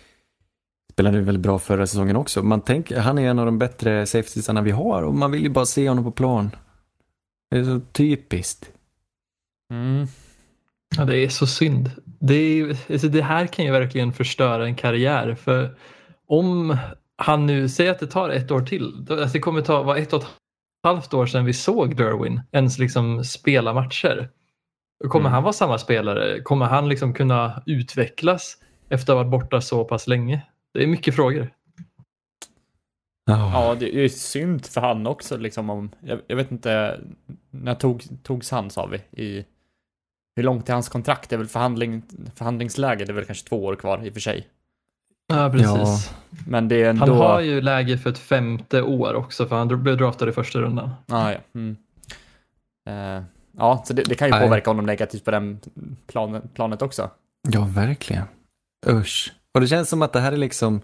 Spelade väldigt bra förra säsongen också. Man tänker, han är en av de bättre safetiesarna vi har och man vill ju bara se honom på plan. Det är så typiskt. Mm. Ja, det är så synd. Det, är, alltså det här kan ju verkligen förstöra en karriär. För om han nu, säger att det tar ett år till. Alltså det kommer ta, vara ett och ett halvt år sedan vi såg Derwin ens liksom spela matcher. Kommer Mm. han vara samma spelare? Kommer han liksom kunna utvecklas efter att ha varit borta så pass länge? Det är mycket frågor. Ja, det är ju synd för han också liksom om, jag, jag vet inte, när tog, togs han sa vi? I, hur långt är hans kontrakt? Det är väl förhandling, förhandlingsläge, det är väl kanske två år kvar i och för sig. Ja, precis. Men det är ändå... Han har ju läge för ett femte år också för han blev draftad i första rundan. Ah, ja. Mm. Eh, ja, så det, det kan ju Nej. påverka honom negativt på den planen, planet också. Ja, verkligen. Usch. Och det känns som att det här är liksom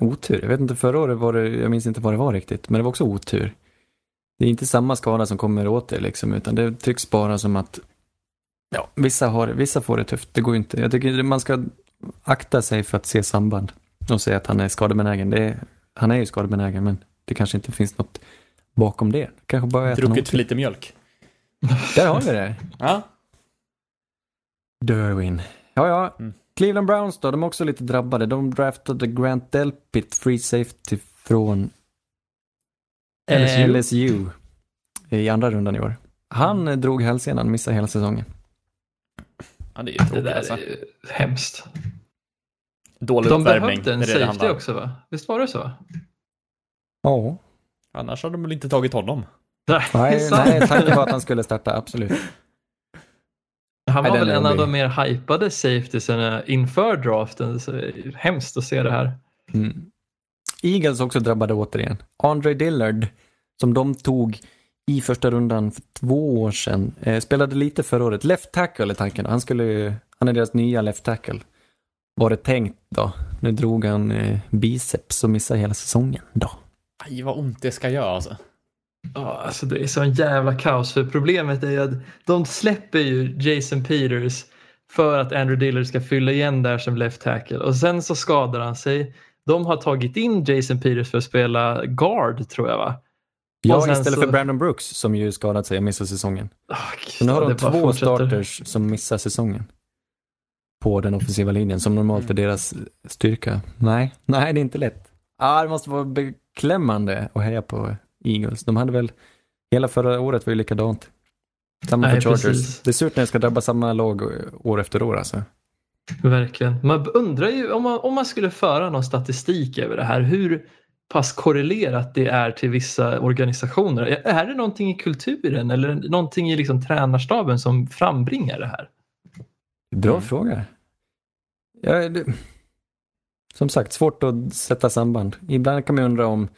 otur. Jag vet inte, förra året var det, jag minns inte vad det var riktigt, men det var också otur. Det är inte samma skada som kommer åt det liksom, utan det tycks bara som att ja, vissa, har, vissa får det tufft. Det går ju inte. Jag tycker man ska akta sig för att se samband och säga att han är skadebenägen. Är, han är ju skadebenägen, men det kanske inte finns något bakom det. Kanske bara Druckit för lite mjölk. Där har vi det. Ja. Derwin. Ja, ja. Mm. Cleveland Browns då, de är också lite drabbade. De draftade Grant Delpit, free safety från LSU. LSU i andra rundan i år. Han eh, drog hälsenan, missade hela säsongen. Ja, det är ju Det tråkigt där alltså. är hemskt. Dålig De uppvärmning. behövde en det det det safety om. också va? Visst var det så? Ja. Annars hade de väl inte tagit honom. Nej, det Nej, tanken var att han skulle starta, absolut. Han var Nej, väl en av de mer hypade safetiesarna inför draften. Så det är hemskt att se det här. Mm. Eagles också drabbade återigen. Andre Dillard, som de tog i första rundan för två år sedan, eh, spelade lite förra året. Left tackle är tanken. Han, skulle, han är deras nya left tackle. Var det tänkt då? Nu drog han eh, biceps och missade hela säsongen då. Aj, vad ont det ska göra alltså. Ja, alltså det är sån jävla kaos. För problemet är ju att de släpper ju Jason Peters för att Andrew Dillard ska fylla igen där som left tackle. Och sen så skadar han sig. De har tagit in Jason Peters för att spela guard tror jag va? Ja, istället så- för Brandon Brooks som ju skadat sig och missade säsongen. Oh, nu har de två starters som missar säsongen. På den offensiva linjen som normalt är deras styrka. Nej, nej det är inte lätt. Ah, det måste vara beklämmande att heja på Eagles. De hade väl, hela förra året var ju likadant. Samma Nej, för Chargers. precis. Det är surt när det ska drabba samma lag år efter år alltså. Verkligen. Man undrar ju om man, om man skulle föra någon statistik över det här. Hur pass korrelerat det är till vissa organisationer. Är- det någonting i kulturen eller någonting i liksom tränarstaben som frambringar det här? Bra Mm. fråga. Ja, det, som sagt, svårt att sätta samband. Ibland kan man undra om,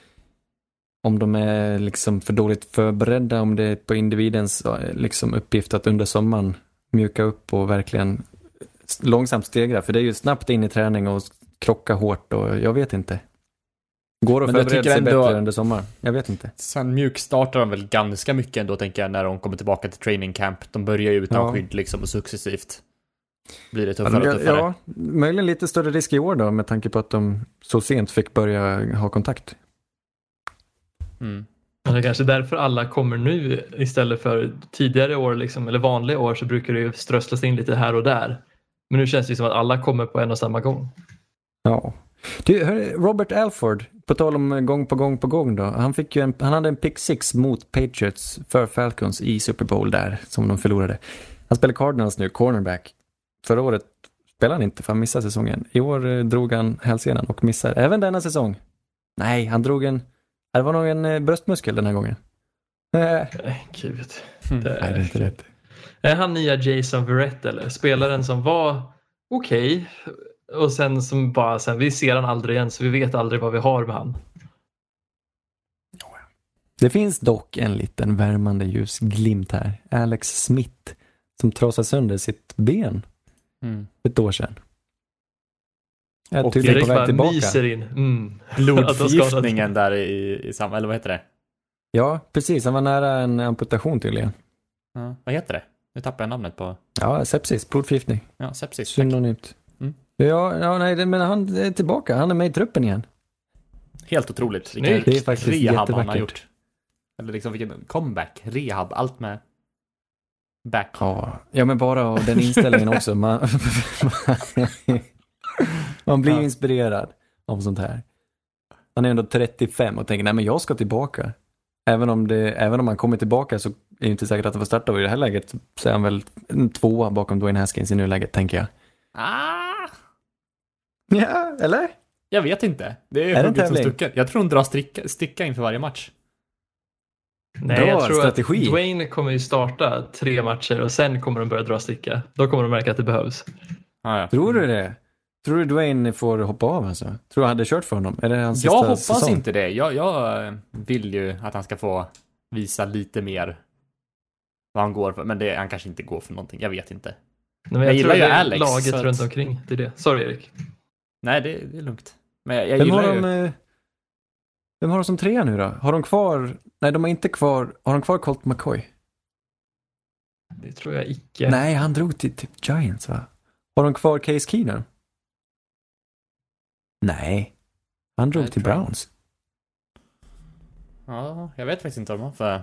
om de är liksom för dåligt förberedda, om det är på individens eh, liksom, uppgift att under sommaren mjuka upp och verkligen långsamt stegra. För det är ju snabbt in i träning och krocka hårt och jag vet inte. Går att förbereda tycker sig ändå- bättre under sommaren? Jag vet inte. Sen mjukstartar de väl ganska mycket ändå, tänker jag, när de kommer tillbaka till training camp. De börjar ju utan Ja. skydd liksom och successivt blir det Ja, tuffare och ja, tuffare. ja, möjligen lite större risk i år då med tanke på att de så sent fick börja ha kontakt. Mm. Men det är kanske därför alla kommer nu istället för tidigare år, liksom, eller vanliga år så brukar det ju strösslas in lite här och där. Men nu känns det som att alla kommer på en och samma gång. Ja. Du, hör, Robert Alford, på tal om gång på gång på gång då. Han, fick ju en, han hade en pick six mot Patriots för Falcons i Super Bowl där, som de förlorade. Han spelar Cardinals nu, cornerback. Förra året spelade han inte för han missade säsongen. I år eh, drog han hälsenan och missar även denna säsong. Nej, han drog en, det var nog en eh, bröstmuskel den här gången. Nej, Nej, gud. Mm. Det nej, det är inte rätt. Är han nya Jason Verrett eller? Spelaren som var okej och sen som bara sen, vi ser han aldrig igen så vi vet aldrig vad vi har med han. Det finns dock en liten värmande ljusglimt här. Alex Smith som trasade sönder sitt ben Mm. för ett år sedan. Är Och tydligen Erik på väg bara tillbaka. myser in. Mm. Blodförgiftningen där i, i samma, eller vad heter det? Ja, precis. Han var nära en amputation tydligen. Ja, vad heter det? Nu tappar jag namnet på... Ja, sepsis, blodförgiftning. Ja, sepsis. tack. Synonymt. Ja, ja, nej, men han är tillbaka. Han är med i truppen igen. Helt otroligt. Snyggt. Det är faktiskt rehab han har gjort. Eller liksom vilken comeback, rehab, allt med back. Ja, ja men bara av den inställningen också. Man, man blir Ja. inspirerad av sånt här. Han är ändå 35 och tänker, nej men jag ska tillbaka. Även om, det, även om han kommer tillbaka så är det inte säkert att han får starta och i det här läget så är han väl en tvåa bakom Dwayne Haskins i nuläget, tänker jag. Ah, Ja, eller? jag vet inte. Det är, Är hugget som stucket. Jag tror hon drar sticka, sticka inför varje match. Nej, Bra jag tror strategi. att Dwayne kommer ju starta tre matcher och sen kommer de börja dra sticka. Då kommer de märka att det behövs. Ah, ja. Tror du det? Tror du Dwayne får hoppa av alltså? Tror du han hade kört för honom? Är det hans Jag sista hoppas säsong? inte det. Jag, jag eh, vill ju att han ska få visa lite mer vad han går för. Men det, han kanske inte går för någonting. Jag vet inte. Nej, men Jag jag, gillar tror ju det är Alex, laget att- runt omkring. Det är det. Sorry Erik. Nej, det, det är lugnt. Men jag, jag Vem gillar har, ju... de, eh, vem har de som trea nu då? Har de kvar, nej de har inte kvar, har de kvar Colt McCoy? Det tror jag icke. Nej, han drog till typ Giants va? Har de kvar Case Keenum? Nej, han drog Nej, till Browns. Ja, jag vet faktiskt inte de har för...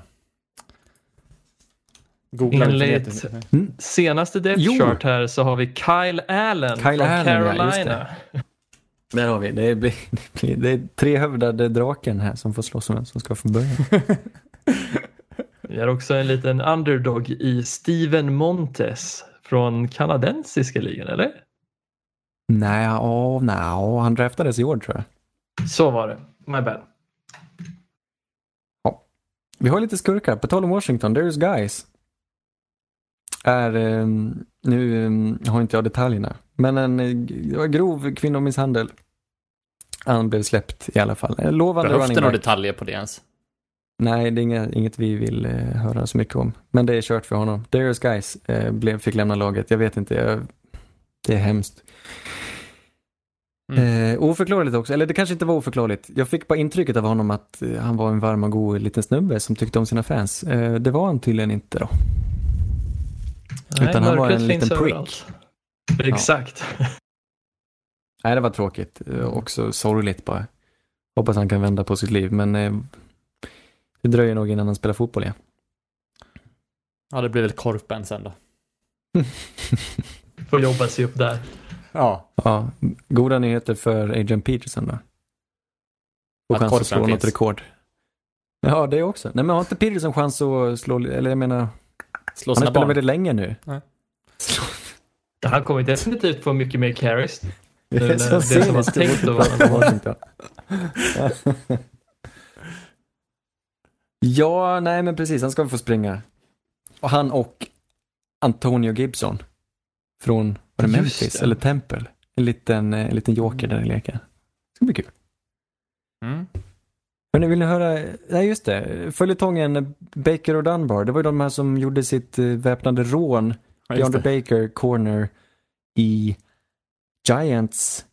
Googla Enligt-. Mm. Senaste Jo. chart här så har vi Kyle Allen Kyle från Allen, ja, Carolina. Där har vi, det är, det är trehövdade draken här som får slåss om vem som ska få börja. Vi har också en liten underdog i Steven Montes från kanadensiska ligan, eller? nej, åh, nej, åh, han draftades i år tror jag. Så var det. My bad. Vi har lite skurkar. På tal om Washington, there's guys. Är, ehm, nu ehm, har inte jag detaljerna, men en eh, grov kvinnomisshandel. Han blev släppt i alla fall. Lovande Behövs det några detaljer på det ens? Nej, det är inget, inget vi vill eh, höra så mycket om. Men det är kört för honom. Darius Guys eh, blev, fick lämna laget. Jag vet inte, jag, det är hemskt. Eh, oförklarligt också, eller det kanske inte var oförklarligt. Jag fick bara intrycket av honom att han var en varm och god liten snubbe som tyckte om sina fans. Det var han tydligen inte då. Utan han var en finns liten prick. överallt. Exakt. Nej, det var tråkigt. Eh, också sorgligt bara. Hoppas han kan vända på sitt liv, men eh, det dröjer nog innan han spelar fotboll igen. Ja, det blir väl korpen sen då. Får jobba sig upp där. Ja. Ja, goda nyheter för Adrian Peterson då. Och Att chans att slå korpen något finns. rekord. Ja, det också. Nej, men har inte Peterson chans att slå, eller jag menar, Slå han har sina spelat barn. väldigt länge nu. Nej. Han kommer definitivt få mycket mer carries. Det Det är är så det som var tänkt att vara. Ja, nej men precis, han ska få springa. Och han och Antonio Gibson från, var det Memphis det. eller Temple? En liten, eh, en liten joker där i leken. Det ska bli kul. Mm. Hörni, vill ni höra, nej just det, följetongen Baker och Dunbar, det var ju de här som gjorde sitt eh, väpnade rån, Ja, DeAndre det. Baker, corner, i Giants.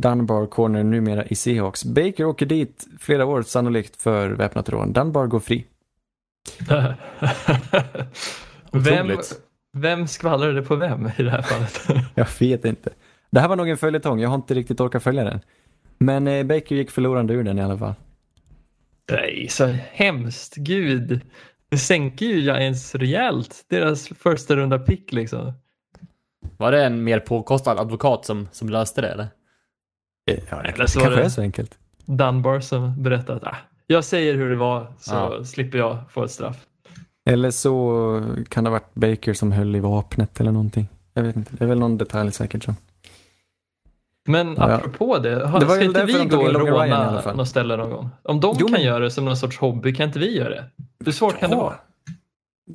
Dunbar corner numera i Seahawks. Baker åker dit flera år sannolikt för väpnat rån. Dunbar går fri. vem, vem skvallrade på vem i det här fallet? Jag vet inte. Det här var nog en följetong, jag har inte riktigt orkat följa den. Men eh, Baker gick förlorande ur den i alla fall. Nej, så hemskt. Gud. Det sänker ju Giants rejält. Deras första runda pick liksom. Var det en mer påkostad advokat som, som löste det eller? Ja, Eller det så var kanske det- är så enkelt. Dunbar som berättade att ah, jag säger hur det var så Ja. slipper jag få ett straff. Eller så kan det ha varit Baker som höll i vapnet eller någonting. Jag vet inte, det är väl någon detalj säkert som. Men Ja. apropå det, har, Det var ska inte vi gå och råna något ställe någon gång? Om de Jo, kan men- göra det som någon sorts hobby, kan inte vi göra det? Hur svårt kan det Ja. vara?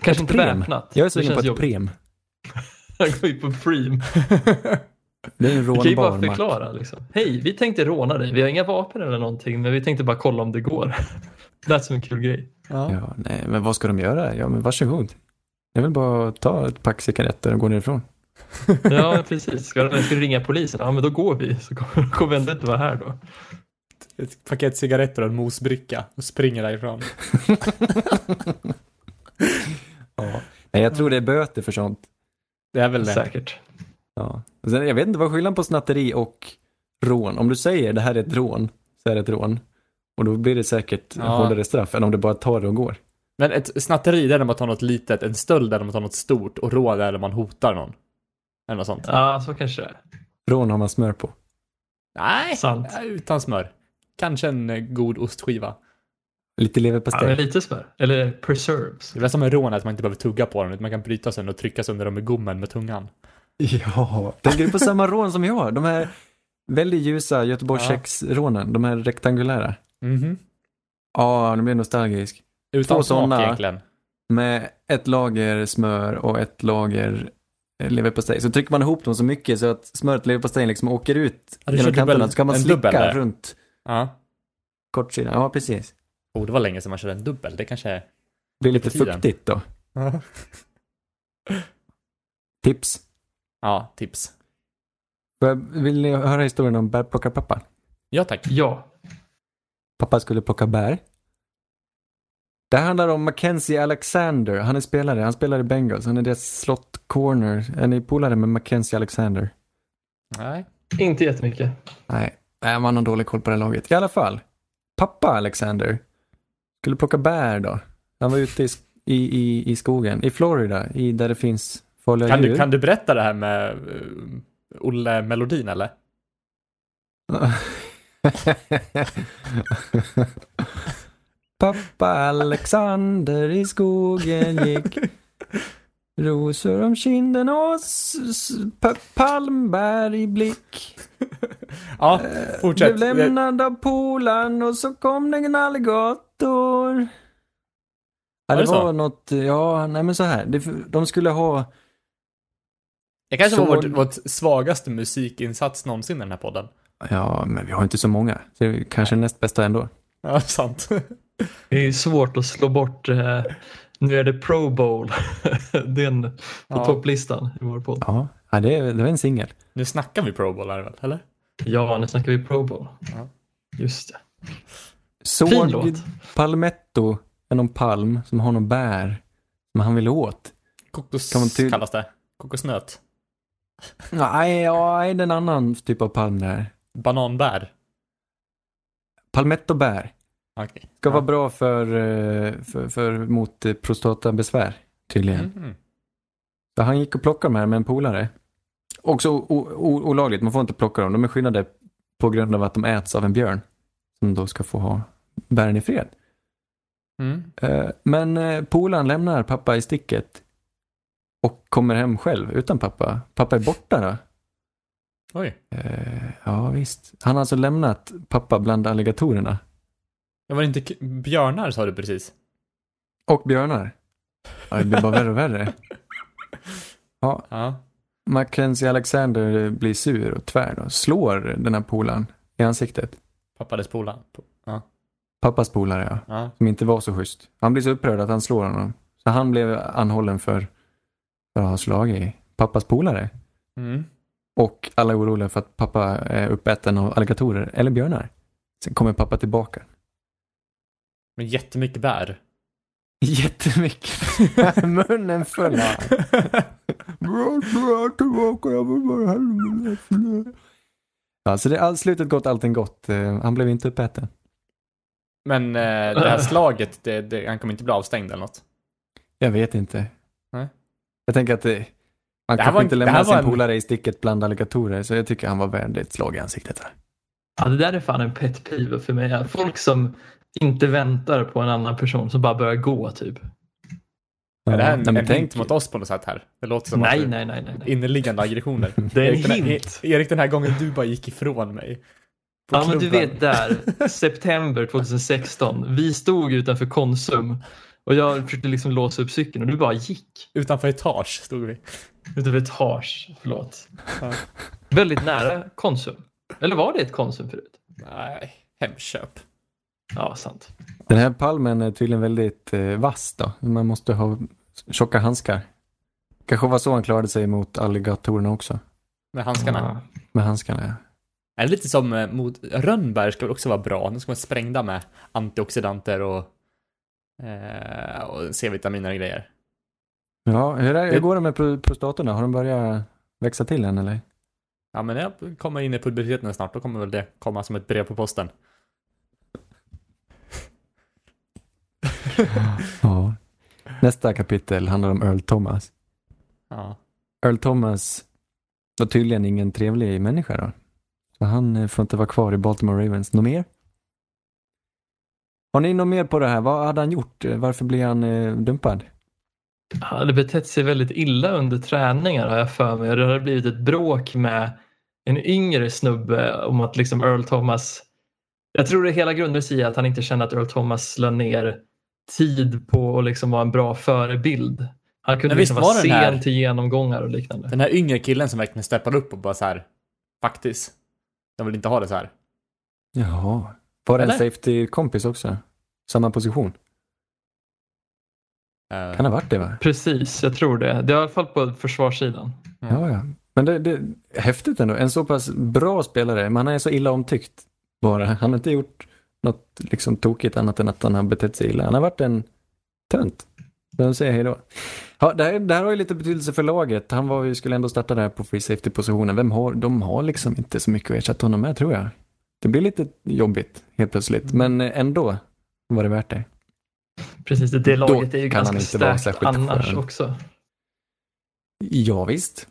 Kanske inte väpnat. Jag är sugen på ett jobbigt. prem. Jag går ju på Preem. Det är en Vi kan ju bara rånbar förklara liksom. Hej, vi tänkte råna dig. Vi har inga vapen eller någonting, men vi tänkte bara kolla om det går. Det lät som en kul grej. Ja. Ja, nej, men vad ska de göra? Ja, men varsågod. Jag vill bara ta ett pack cigaretter och gå nerifrån. Ja, precis. Ska, ska du ringa polisen? Ja, men då går vi. Så kommer vi ändå inte vara här då. Ett paket cigaretter och en mosbricka och springer därifrån. Ja. Nej, jag tror det är böter för sånt. Det är väl det. Säkert. Ja. Och Sen, jag vet inte vad skillnaden på snatteri och rån. Om du säger det här är ett rån, så är det ett rån. Och då blir det säkert Ja. hårdare straff än om du bara tar det och går. Men ett snatteri det är när man tar något litet, en stöld är när man tar något stort och rån är när man hotar någon. Eller något sånt. Ja, så kanske det är. Rån har man smör på. Nej, Sant. utan smör. Kanske en eh, god ostskiva. Lite Ja, leverpastej. men lite smör. Eller preserves. Det är väl som en rån att man inte behöver tugga på dem, utan man kan bryta sönder och trycka sönder dem med gommen med tungan. Ja, tänker du på samma rån som jag? De här väldigt ljusa Göteborgskex-rånen, de här rektangulära. Mhm. Ja, nu blir jag nostalgisk. Utan Två smak såna. egentligen. Med ett lager smör och ett lager leverpastej. Så trycker man ihop dem så mycket så att smöret leverpastejen liksom åker ut Ja, genom kanterna. Så kan man slicka dubbel runt Ja. kortsidan. Ja, precis. Oh, det var länge sedan man körde en dubbel. Det kanske är... Blir lite fuktigt då. Ja. Tips. Ja, tips. Vill ni höra historien om bärplockarpappa? Ja, tack. Ja. Pappa skulle plocka bär. Det här handlar om Mackenzie Alexander. Han är spelare. Han spelar i Bengals. Han är deras slot corner. Är ni polare med Mackenzie Alexander? Nej. Inte jättemycket. Nej, Nej, man har dålig koll på det laget. I alla fall. Pappa Alexander skulle plocka bär då. Han var ute i, i, i, i skogen. I Florida. I, där det finns farliga Kan djur. du, kan du berätta det här med uh, Olle Melodin eller? Pappa Alexander i skogen gick Rosor om kinden och palmbär i blick Ja, fortsätt. Blev lämnad av polaren och så kom det en alligator Ja, Var det var något, ja, nej men så här. De skulle ha, Det kanske var Så- vårt, vårt svagaste musikinsats någonsin i den här podden. ja, men vi har inte så många. Så det är kanske näst bästa ändå. Ja, sant. Det är svårt att slå bort. Eh, nu är det Pro Bowl. Den på Ja. topplistan i vår podd. Ja, ja det, det var en singel. Nu snackar vi Pro Bowl här väl, eller? Ja, nu snackar vi Pro Bowl. Ja. Just det. Såg Fin låt. Palmetto, är någon palm som har någon bär som han vill åt. Kokos Kan man ty- kallas det. Kokosnöt. Nej, ja, nej, det är en annan typ av palm där. Bananbär. Palmettobär. Okej. Ska Ja. vara bra för, eh, för, för mot eh, prostatabesvär tydligen. Så han gick och plockade de här med en polare. Också o- o- olagligt, man får inte plocka dem. De är skyddade på grund av att de äts av en björn. Som då ska få ha bären i fred. Mm. Eh, Men polaren lämnar pappa i sticket. Och kommer hem själv utan pappa. Pappa är borta då. Oj. Ja visst. Han har alltså lämnat pappa bland alligatorerna. Det var inte björnar sa du precis. Och björnar. Ja, det blir bara värre och värre. Ja, Ja. Mackenzie Alexander blir sur och tvär och slår den här polaren i ansiktet. Pappades pola. Ja. Pappas polare ja, Ja. som inte var så schysst. Han blir så upprörd att han slår honom. Så han blev anhållen för, för att ha slagit pappas polare. Mm. Och alla är oroliga för att pappa är uppäten av alligatorer eller björnar. Sen kommer pappa tillbaka. Men jättemycket bär. Jättemycket. Munnen full av. Ja, så det är all, slutet gott, allting gott. Eh, Han blev inte uppäten. Men eh, det här slaget, det, det, han kommer inte bli avstängd eller något. Jag vet inte. Nej. Jag tänker att det, man Det kanske inte lämnar var sin en- polare i sticket bland alligatorer, så jag tycker han var värd ett slag i ansiktet. Här. Ja, det där är fan en pet peeve för mig. Folk som inte väntar på en annan person som bara börjar gå typ. är det här en, nej, men en tänk- hint mot oss på något sätt här? Det låter som Nej, att nej, nej, nej. nej. inneliggande aggressioner. Det är en Erik, den här, hint. Erik, den här gången du bara gick ifrån mig. Ja, men du vet där, september 2016. Vi stod utanför Konsum och jag försökte liksom låsa upp cykeln och du bara gick. Utanför etage stod vi. Utanför etage, förlåt. Ja. Väldigt nära Konsum. Eller var det ett Konsum förut? Nej, Hemköp. Ja, sant. Den här palmen är tydligen väldigt eh, vass då. Man måste ha tjocka handskar. Kanske var så han klarade sig mot alligatorerna också. Med handskarna. Ja. Med handskarna, ja. Är det lite som eh, mot Rönnberg ska väl också vara bra. De ska vara sprängda med antioxidanter och, eh, och C-vitaminer och grejer. Ja, hur, är, hur går det med pro- prostatorna? Har de börjat växa till än eller? Ja, men jag kommer in i puberteten snart, då kommer väl det komma som ett brev på posten. Ja. Nästa kapitel handlar om Earl Thomas. Ja. Earl Thomas var tydligen ingen trevlig människa då. Så han eh, får inte vara kvar i Baltimore Ravens. Något mer? Har ni något mer på det här? Vad hade han gjort? Varför blev han eh, dumpad? Han hade betett sig väldigt illa under träningar har jag för mig. Det hade blivit ett bråk med en yngre snubbe om att liksom Earl Thomas jag tror det hela grundar sig i att han inte kände att Earl Thomas la ner tid på att liksom vara en bra förebild. Han kunde Men liksom vara sen här- till genomgångar och liknande. Den här yngre killen som verkligen steppade upp och bara så här, faktiskt, jag vill inte ha det så här. Jaha. Var det en safety-kompis också? Samma position? Eh, Kan ha varit det va? Precis, jag tror det. Det är i alla fall på försvarssidan. Ja, ja. Men det, det är häftigt ändå. En så pass bra spelare, men han är så illa omtyckt bara. Han har inte gjort något liksom tokigt annat än att han har betett sig illa. Han har varit en tönt. Vem säger hej då? Ja, det, här, det här har ju lite betydelse för laget. Han var skulle ändå starta där på free safety-positionen. Vem har, de har liksom inte så mycket att ersätta honom med tror jag. Det blir lite jobbigt helt plötsligt, men ändå var det värt det. Precis, det, det Då laget är ju ganska starkt annars skön. också. Ja, visst.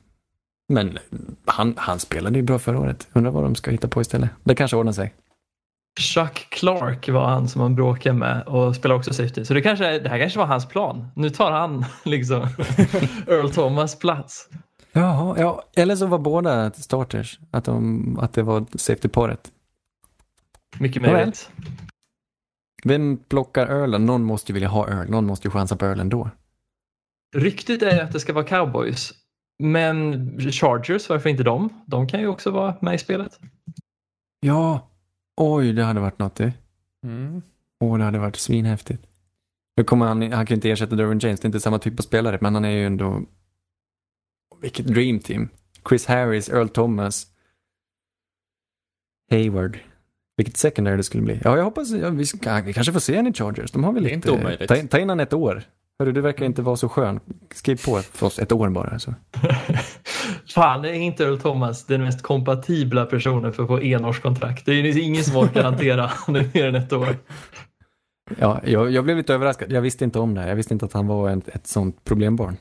Men han, han spelade ju bra förra året. Undrar vad de ska hitta på istället. Det kanske ordnar sig. Chuck Clark var han som han bråkade med och spelade också safety. Så det, kanske, det här kanske var hans plan. Nu tar han liksom Earl Thomas plats. Jaha, ja. Eller så var båda starters. Att, de, att det var safety-paret. Mycket möjligt. Vem plockar Earlen? Någon måste ju vilja ha Earl. Någon måste ju chansa på Earl ändå. Ryktet är att det ska vara cowboys. Men Chargers, varför inte de? De kan ju också vara med i spelet. Ja. Oj, det hade varit något det. Mm. Åh, det hade varit svinhäftigt. Nu kommer han, han kan inte ersätta Derwin James, det är inte samma typ av spelare, men han är ju ändå... Vilket dream team. Chris Harris, Earl Thomas, Hayward. Vilket secondary det skulle bli. Ja, jag hoppas, ja, vi, ska, vi kanske får se en i Chargers. De har väl Det är lite... inte omöjligt. Ta, ta in han ett år. Hörru, du verkar inte vara så skön. Skriv på för oss ett år bara. Så. Fan, är inte Earl Thomas den mest kompatibla personen för att få enårskontrakt? Det är ju ingen som orkar hantera honom mer än ett år. Ja, jag, jag blev lite överraskad. Jag visste inte om det här. Jag visste inte att han var ett, ett sånt problembarn.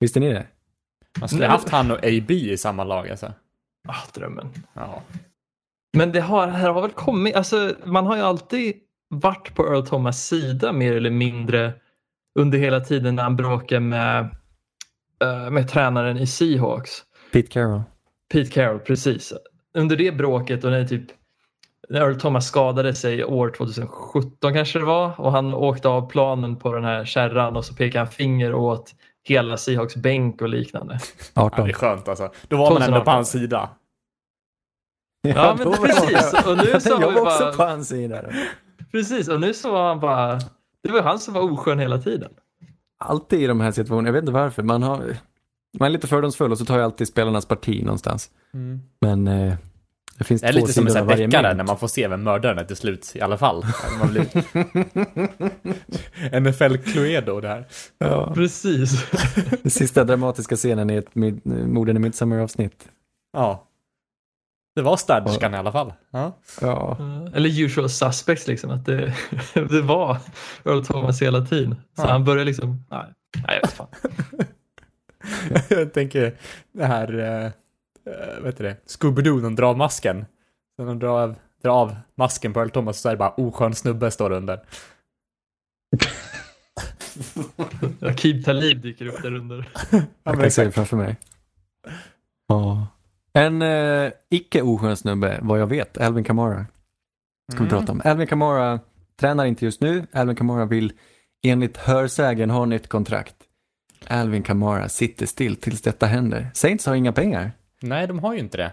Visste ni det? Man skulle Nej. haft han och AB i samma lag alltså. Ah, drömmen. Ja. Men det har, här har väl kommit, alltså man har ju alltid varit på Earl Thomas sida mer eller mindre under hela tiden när han bråkar med, med tränaren i Seahawks. Pete Carroll. Pete Carroll, precis. Under det bråket och när typ när Earl Thomas skadade sig år 2017 kanske det var och han åkte av planen på den här kärran och så pekade han finger åt hela Seahawks bänk och liknande. ja, 18. det är skönt alltså. Då var man ändå på 2018. hans sida. Ja, men var precis. jag- Och nu så jag har vi var också bara- på hans sida. Då. Precis, och nu så var han bara, det var han som var oskön hela tiden. Alltid i de här situationerna, jag vet inte varför, man har... man är lite fördomsfull och så tar jag alltid spelarnas parti någonstans. Mm. Men eh, det finns Det är två lite som en deckare när man får se vem mördaren är till slut i alla fall. Blir... NFL Cluedo det här. Ja, Precis. den sista dramatiska scenen i ett morden i Midsommar-avsnitt. Ja. Det var städerskan i alla fall. Ja. Ja. Eller usual suspects liksom. Att det, det var Earl Thomas hela tiden. Så Ja. han började liksom, nej, nej jag vet fan. Jag tänker det här, eh, vad heter det, Scooby-Doo, de drar av masken. När de drar av, drar av masken på Earl Thomas så är det bara oskön snubbe står under. Akib Talib dyker upp där under. Ja, Jag kan se framför mig. Ja. En eh, icke oskön snubbe, vad jag vet, Alvin Kamara. Ska vi Mm. prata om. Alvin Kamara tränar inte just nu. Alvin Kamara vill enligt hörsägen ha nytt kontrakt. Alvin Kamara sitter still tills detta händer. Saints har inga pengar Nej, de har ju inte det.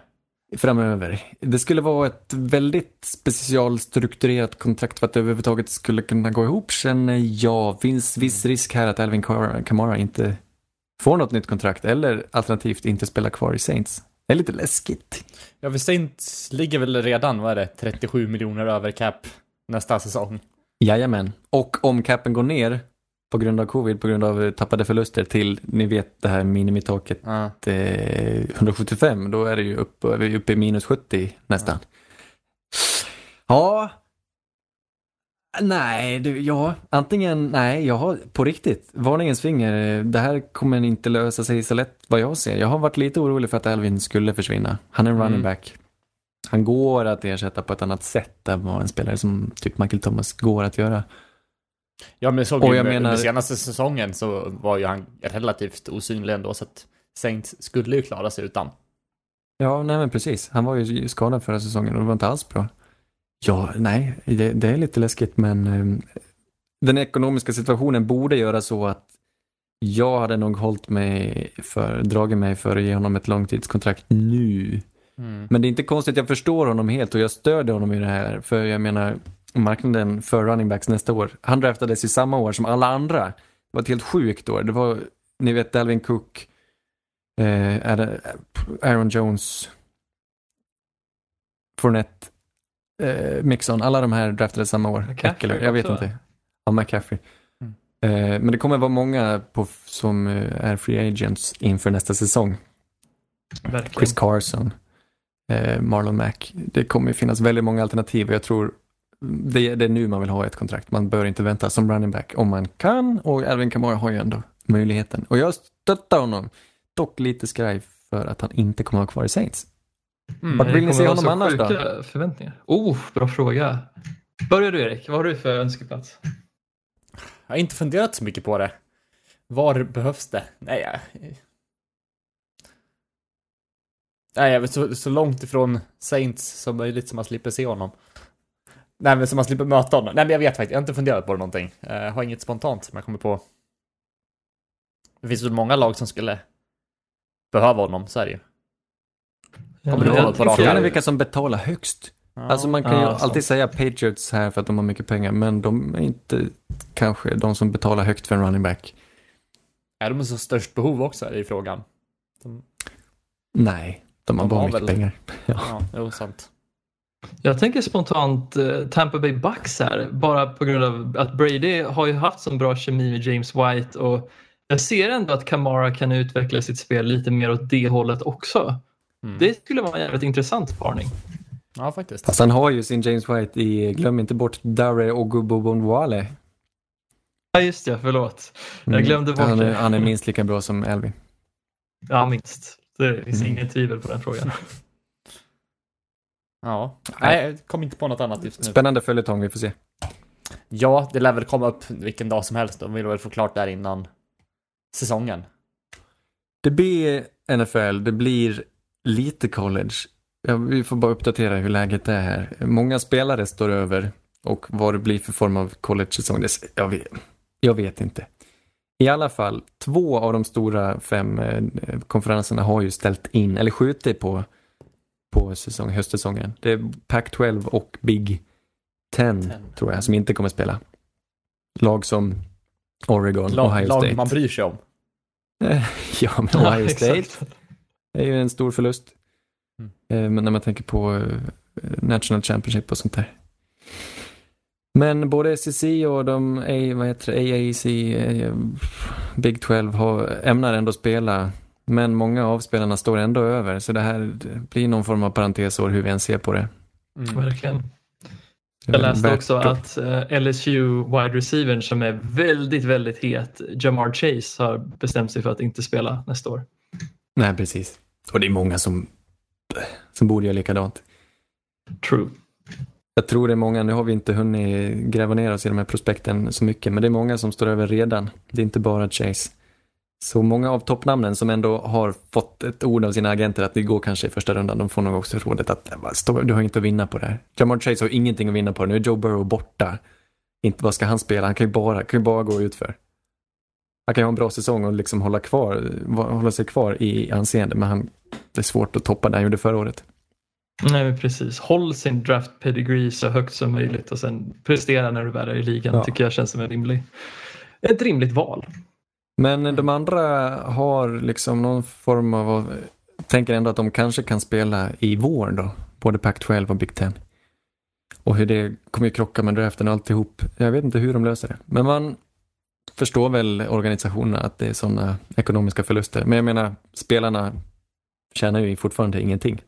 framöver. Det skulle vara ett väldigt specialstrukturerat kontrakt för att det överhuvudtaget skulle kunna gå ihop. Känner jag, finns viss risk här att Alvin Kamara inte får något nytt kontrakt eller alternativt inte spelar kvar i Saints. Det är lite läskigt. Ja, för Saints ligger väl redan, vad är det, 37 miljoner över cap nästa säsong. Jajamän. Och om capen går ner på grund av covid, på grund av tappade förluster till, ni vet det här minimitaket Ja. eh, 175, då är det ju upp, är vi uppe i minus 70 nästan. Ja. Nej, du, ja, antingen, nej, jag har på riktigt, varningens finger, det här kommer inte lösa sig så lätt vad jag ser. Jag har varit lite orolig för att Alvin skulle försvinna. Han är en Mm. running back. Han går att ersätta på ett annat sätt än vad en spelare som typ Michael Thomas går att göra. Ja, men såg Och jag med- menar- under senaste säsongen så var ju han relativt osynlig ändå, så att Saints skulle ju klara sig utan. Ja, nej men precis. Han var ju skadad förra säsongen och det var inte alls bra. Ja, nej, det, det är lite läskigt men eh, den ekonomiska situationen borde göra så att jag hade nog hållit mig för, dragit mig för att ge honom ett långtidskontrakt nu. Mm. Men det är inte konstigt, jag förstår honom helt och jag stödjer honom i det här. För jag menar, marknaden för running backs nästa år, han draftades i samma år som alla andra. Det var ett helt sjukt år. Det var, ni vet Dalvin Cook, eh, Aaron Jones, Fournette, eh, Mixon, alla de här draftades samma år. McCaffrey jag vet också, inte. Ja, McCaffrey. Mm. Eh, men det kommer vara många på, som eh, är free agents inför nästa säsong. Verkligen. Chris Carson, eh, Marlon Mack. Det kommer finnas väldigt många alternativ och jag tror det, det är nu man vill ha ett kontrakt. Man bör inte vänta som running back om man kan och Alvin Kamara har ju ändå möjligheten. Och jag stöttar honom, dock lite skraj för att han inte kommer att vara kvar i Saints. Mm. Vart vill ni se honom så annars då? förväntningar. Oh, bra fråga. Börjar du Erik, vad har du för önskeplats? Jag har inte funderat så mycket på det. Var behövs det? Nej, jag... Nej, jag vet så, så långt ifrån Saints som möjligt som man slipper se honom. Nej, men som man slipper möta honom. Nej, men jag vet faktiskt, jag har inte funderat på det någonting. Eh, Jag har inget spontant som jag kommer på. Det finns väl många lag som skulle behöva honom, så är det ju. Kommer du ihåg på Frågan är vilka som betalar högst. Ja. Alltså man kan ju Ja, alltid säga Patriots här för att de har mycket pengar, men de är inte kanske de som betalar högt för en running back. Är de så störst behov också, är det ju frågan. De, Nej, de har De bara har mycket väl- pengar. ja, jo, sant. Jag tänker spontant eh, Tampa Bay Bucks här, bara på grund av att Brady har ju haft så bra kemi med James White och jag ser ändå att Kamara kan utveckla sitt spel lite mer åt det hållet också. Mm. Det skulle vara en jävligt intressant parning. Ja, faktiskt. Fast han har ju sin James White i, glöm inte bort Dare Ogubobonwale. Ja just det, förlåt. Jag glömde bort han är, det. han är minst lika bra som Alvin. Ja, minst. Det finns Mm. inget tvivel på den frågan. Ja. Nej, jag kom inte på något annat just nu. Spännande följetong, vi får se. Ja, det lär väl komma upp vilken dag som helst. De vill väl få klart där innan säsongen. Det blir NFL, det blir lite college. Ja, vi får bara uppdatera hur läget är här. Många spelare står över och vad det blir för form av college-säsong, jag, vet, jag vet inte. I alla fall, två av de stora fem eh, konferenserna har ju ställt in, eller skjutit på, på säsong, höstsäsongen. Det är Pac-12 och Big Ten, Ten. tror jag, som inte kommer spela. Lag som Oregon, Lag, Ohio State. lag man bryr sig om. ja, men Ohio State. Är ju en stor förlust. Mm. Eh, Men när man tänker på eh, National Championship och sånt där. Men både SEC och de A, vad heter det, AAC, eh, Big 12 har, ämnar ändå spela. Men många av spelarna står ändå över. Så det här blir någon form av parentesår hur vi än ser på det. Mm. Verkligen. Jag läste också att LSU wide receiver som är väldigt, väldigt het, Jamar Chase, har bestämt sig för att inte spela nästa år. Nej, precis. Och det är många som, som borde göra likadant. True. Jag tror det är många, nu har vi inte hunnit gräva ner oss i de här prospekten så mycket, men det är många som står över redan. Det är inte bara Chase. Så många av toppnamnen som ändå har fått ett ord av sina agenter att det går kanske i första rundan, de får nog också rådet att "Vad står- du har inget att vinna på det här. Jamar Chase har ingenting att vinna på det. Nu är Joe Burrow borta. Inte, vad ska han spela? Han kan ju bara, kan ju bara gå ut för. Han kan ju ha en bra säsong och liksom hålla, kvar, hålla sig kvar i anseende, men han, det är svårt att toppa det han gjorde förra året. Nej, precis. Håll sin draft pedigree så högt som möjligt och sen prestera när du väl är i ligan Ja. tycker jag känns som en rimlig, ett rimligt val. Men de andra har liksom någon form av, tänker ändå att de kanske kan spela i vår då, både Pac-12 och Big Ten. Och hur det kommer ju krocka med draften och alltihop. Jag vet inte hur de löser det. Men man förstår väl organisationerna att det är sådana ekonomiska förluster. Men jag menar, spelarna tjänar ju fortfarande ingenting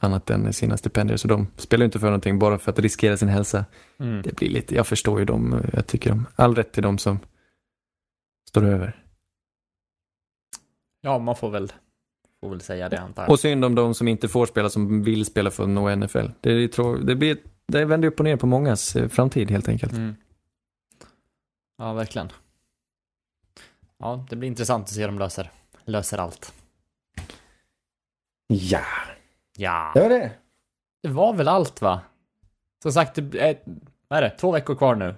annat än sina stipendier. Så de spelar ju inte för någonting bara för att riskera sin hälsa. Mm. Det blir lite, jag förstår ju dem, jag tycker om all rätt till dem som står över. Ja, man får väl, får väl säga det antar jag. Och synd om de som inte får spela, som vill spela för att nå NFL. Det, är, trå- det, blir, det vänder upp och ner på mångas eh, framtid helt enkelt. Mm. Ja, verkligen. Ja, det blir intressant att se hur de löser, löser allt. Ja, Ja, det var det. det var väl allt va? Som sagt, det är, vad är det, två veckor kvar nu.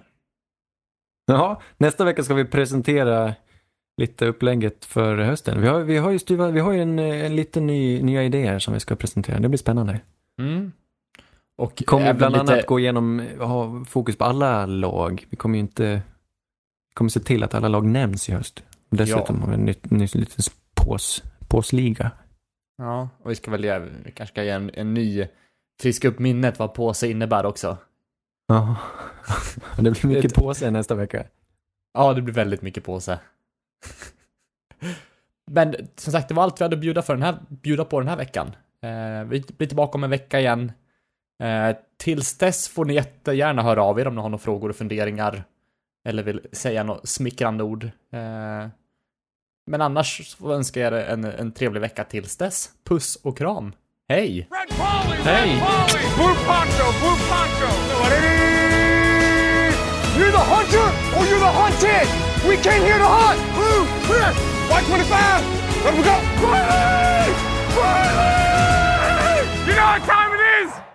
Jaha, nästa vecka ska vi presentera lite upplägget för hösten. Vi har, vi har ju, styva, vi har ju en, eh, en liten ny, nya idéer som vi ska presentera. Det blir spännande. Mm. Och Vi kommer bland lite- annat gå igenom, ha fokus på alla lag. Vi kommer ju inte, kommer se till att alla lag nämns i höst. Dessutom Ja. har vi en ny, ny liten pås, påsliga. Ja, och vi ska väl ge, vi kanske ska ge en, en ny, friska upp minnet vad påse innebär också. Ja, det blir mycket påse nästa vecka. Ja, det blir väldigt mycket påse. Men som sagt, det var allt vi hade att bjuda, för den här, bjuda på den här veckan. Eh, vi blir tillbaka om en vecka igen. Eh, tills dess får ni jättegärna höra av er om ni har några frågor och funderingar eller vill säga något smickrande ord. Eh, men annars så önskar jag er en, en trevlig vecka tills dess. Puss och kram. Hej! Red Polly, Hej! Red Polly, Blue Poncho, Blue Poncho! You're the hunter or you're the hunted! We came here to hunt! Blue, clear! Y25! Let we go! Quietly! Quietly! You know what time it is!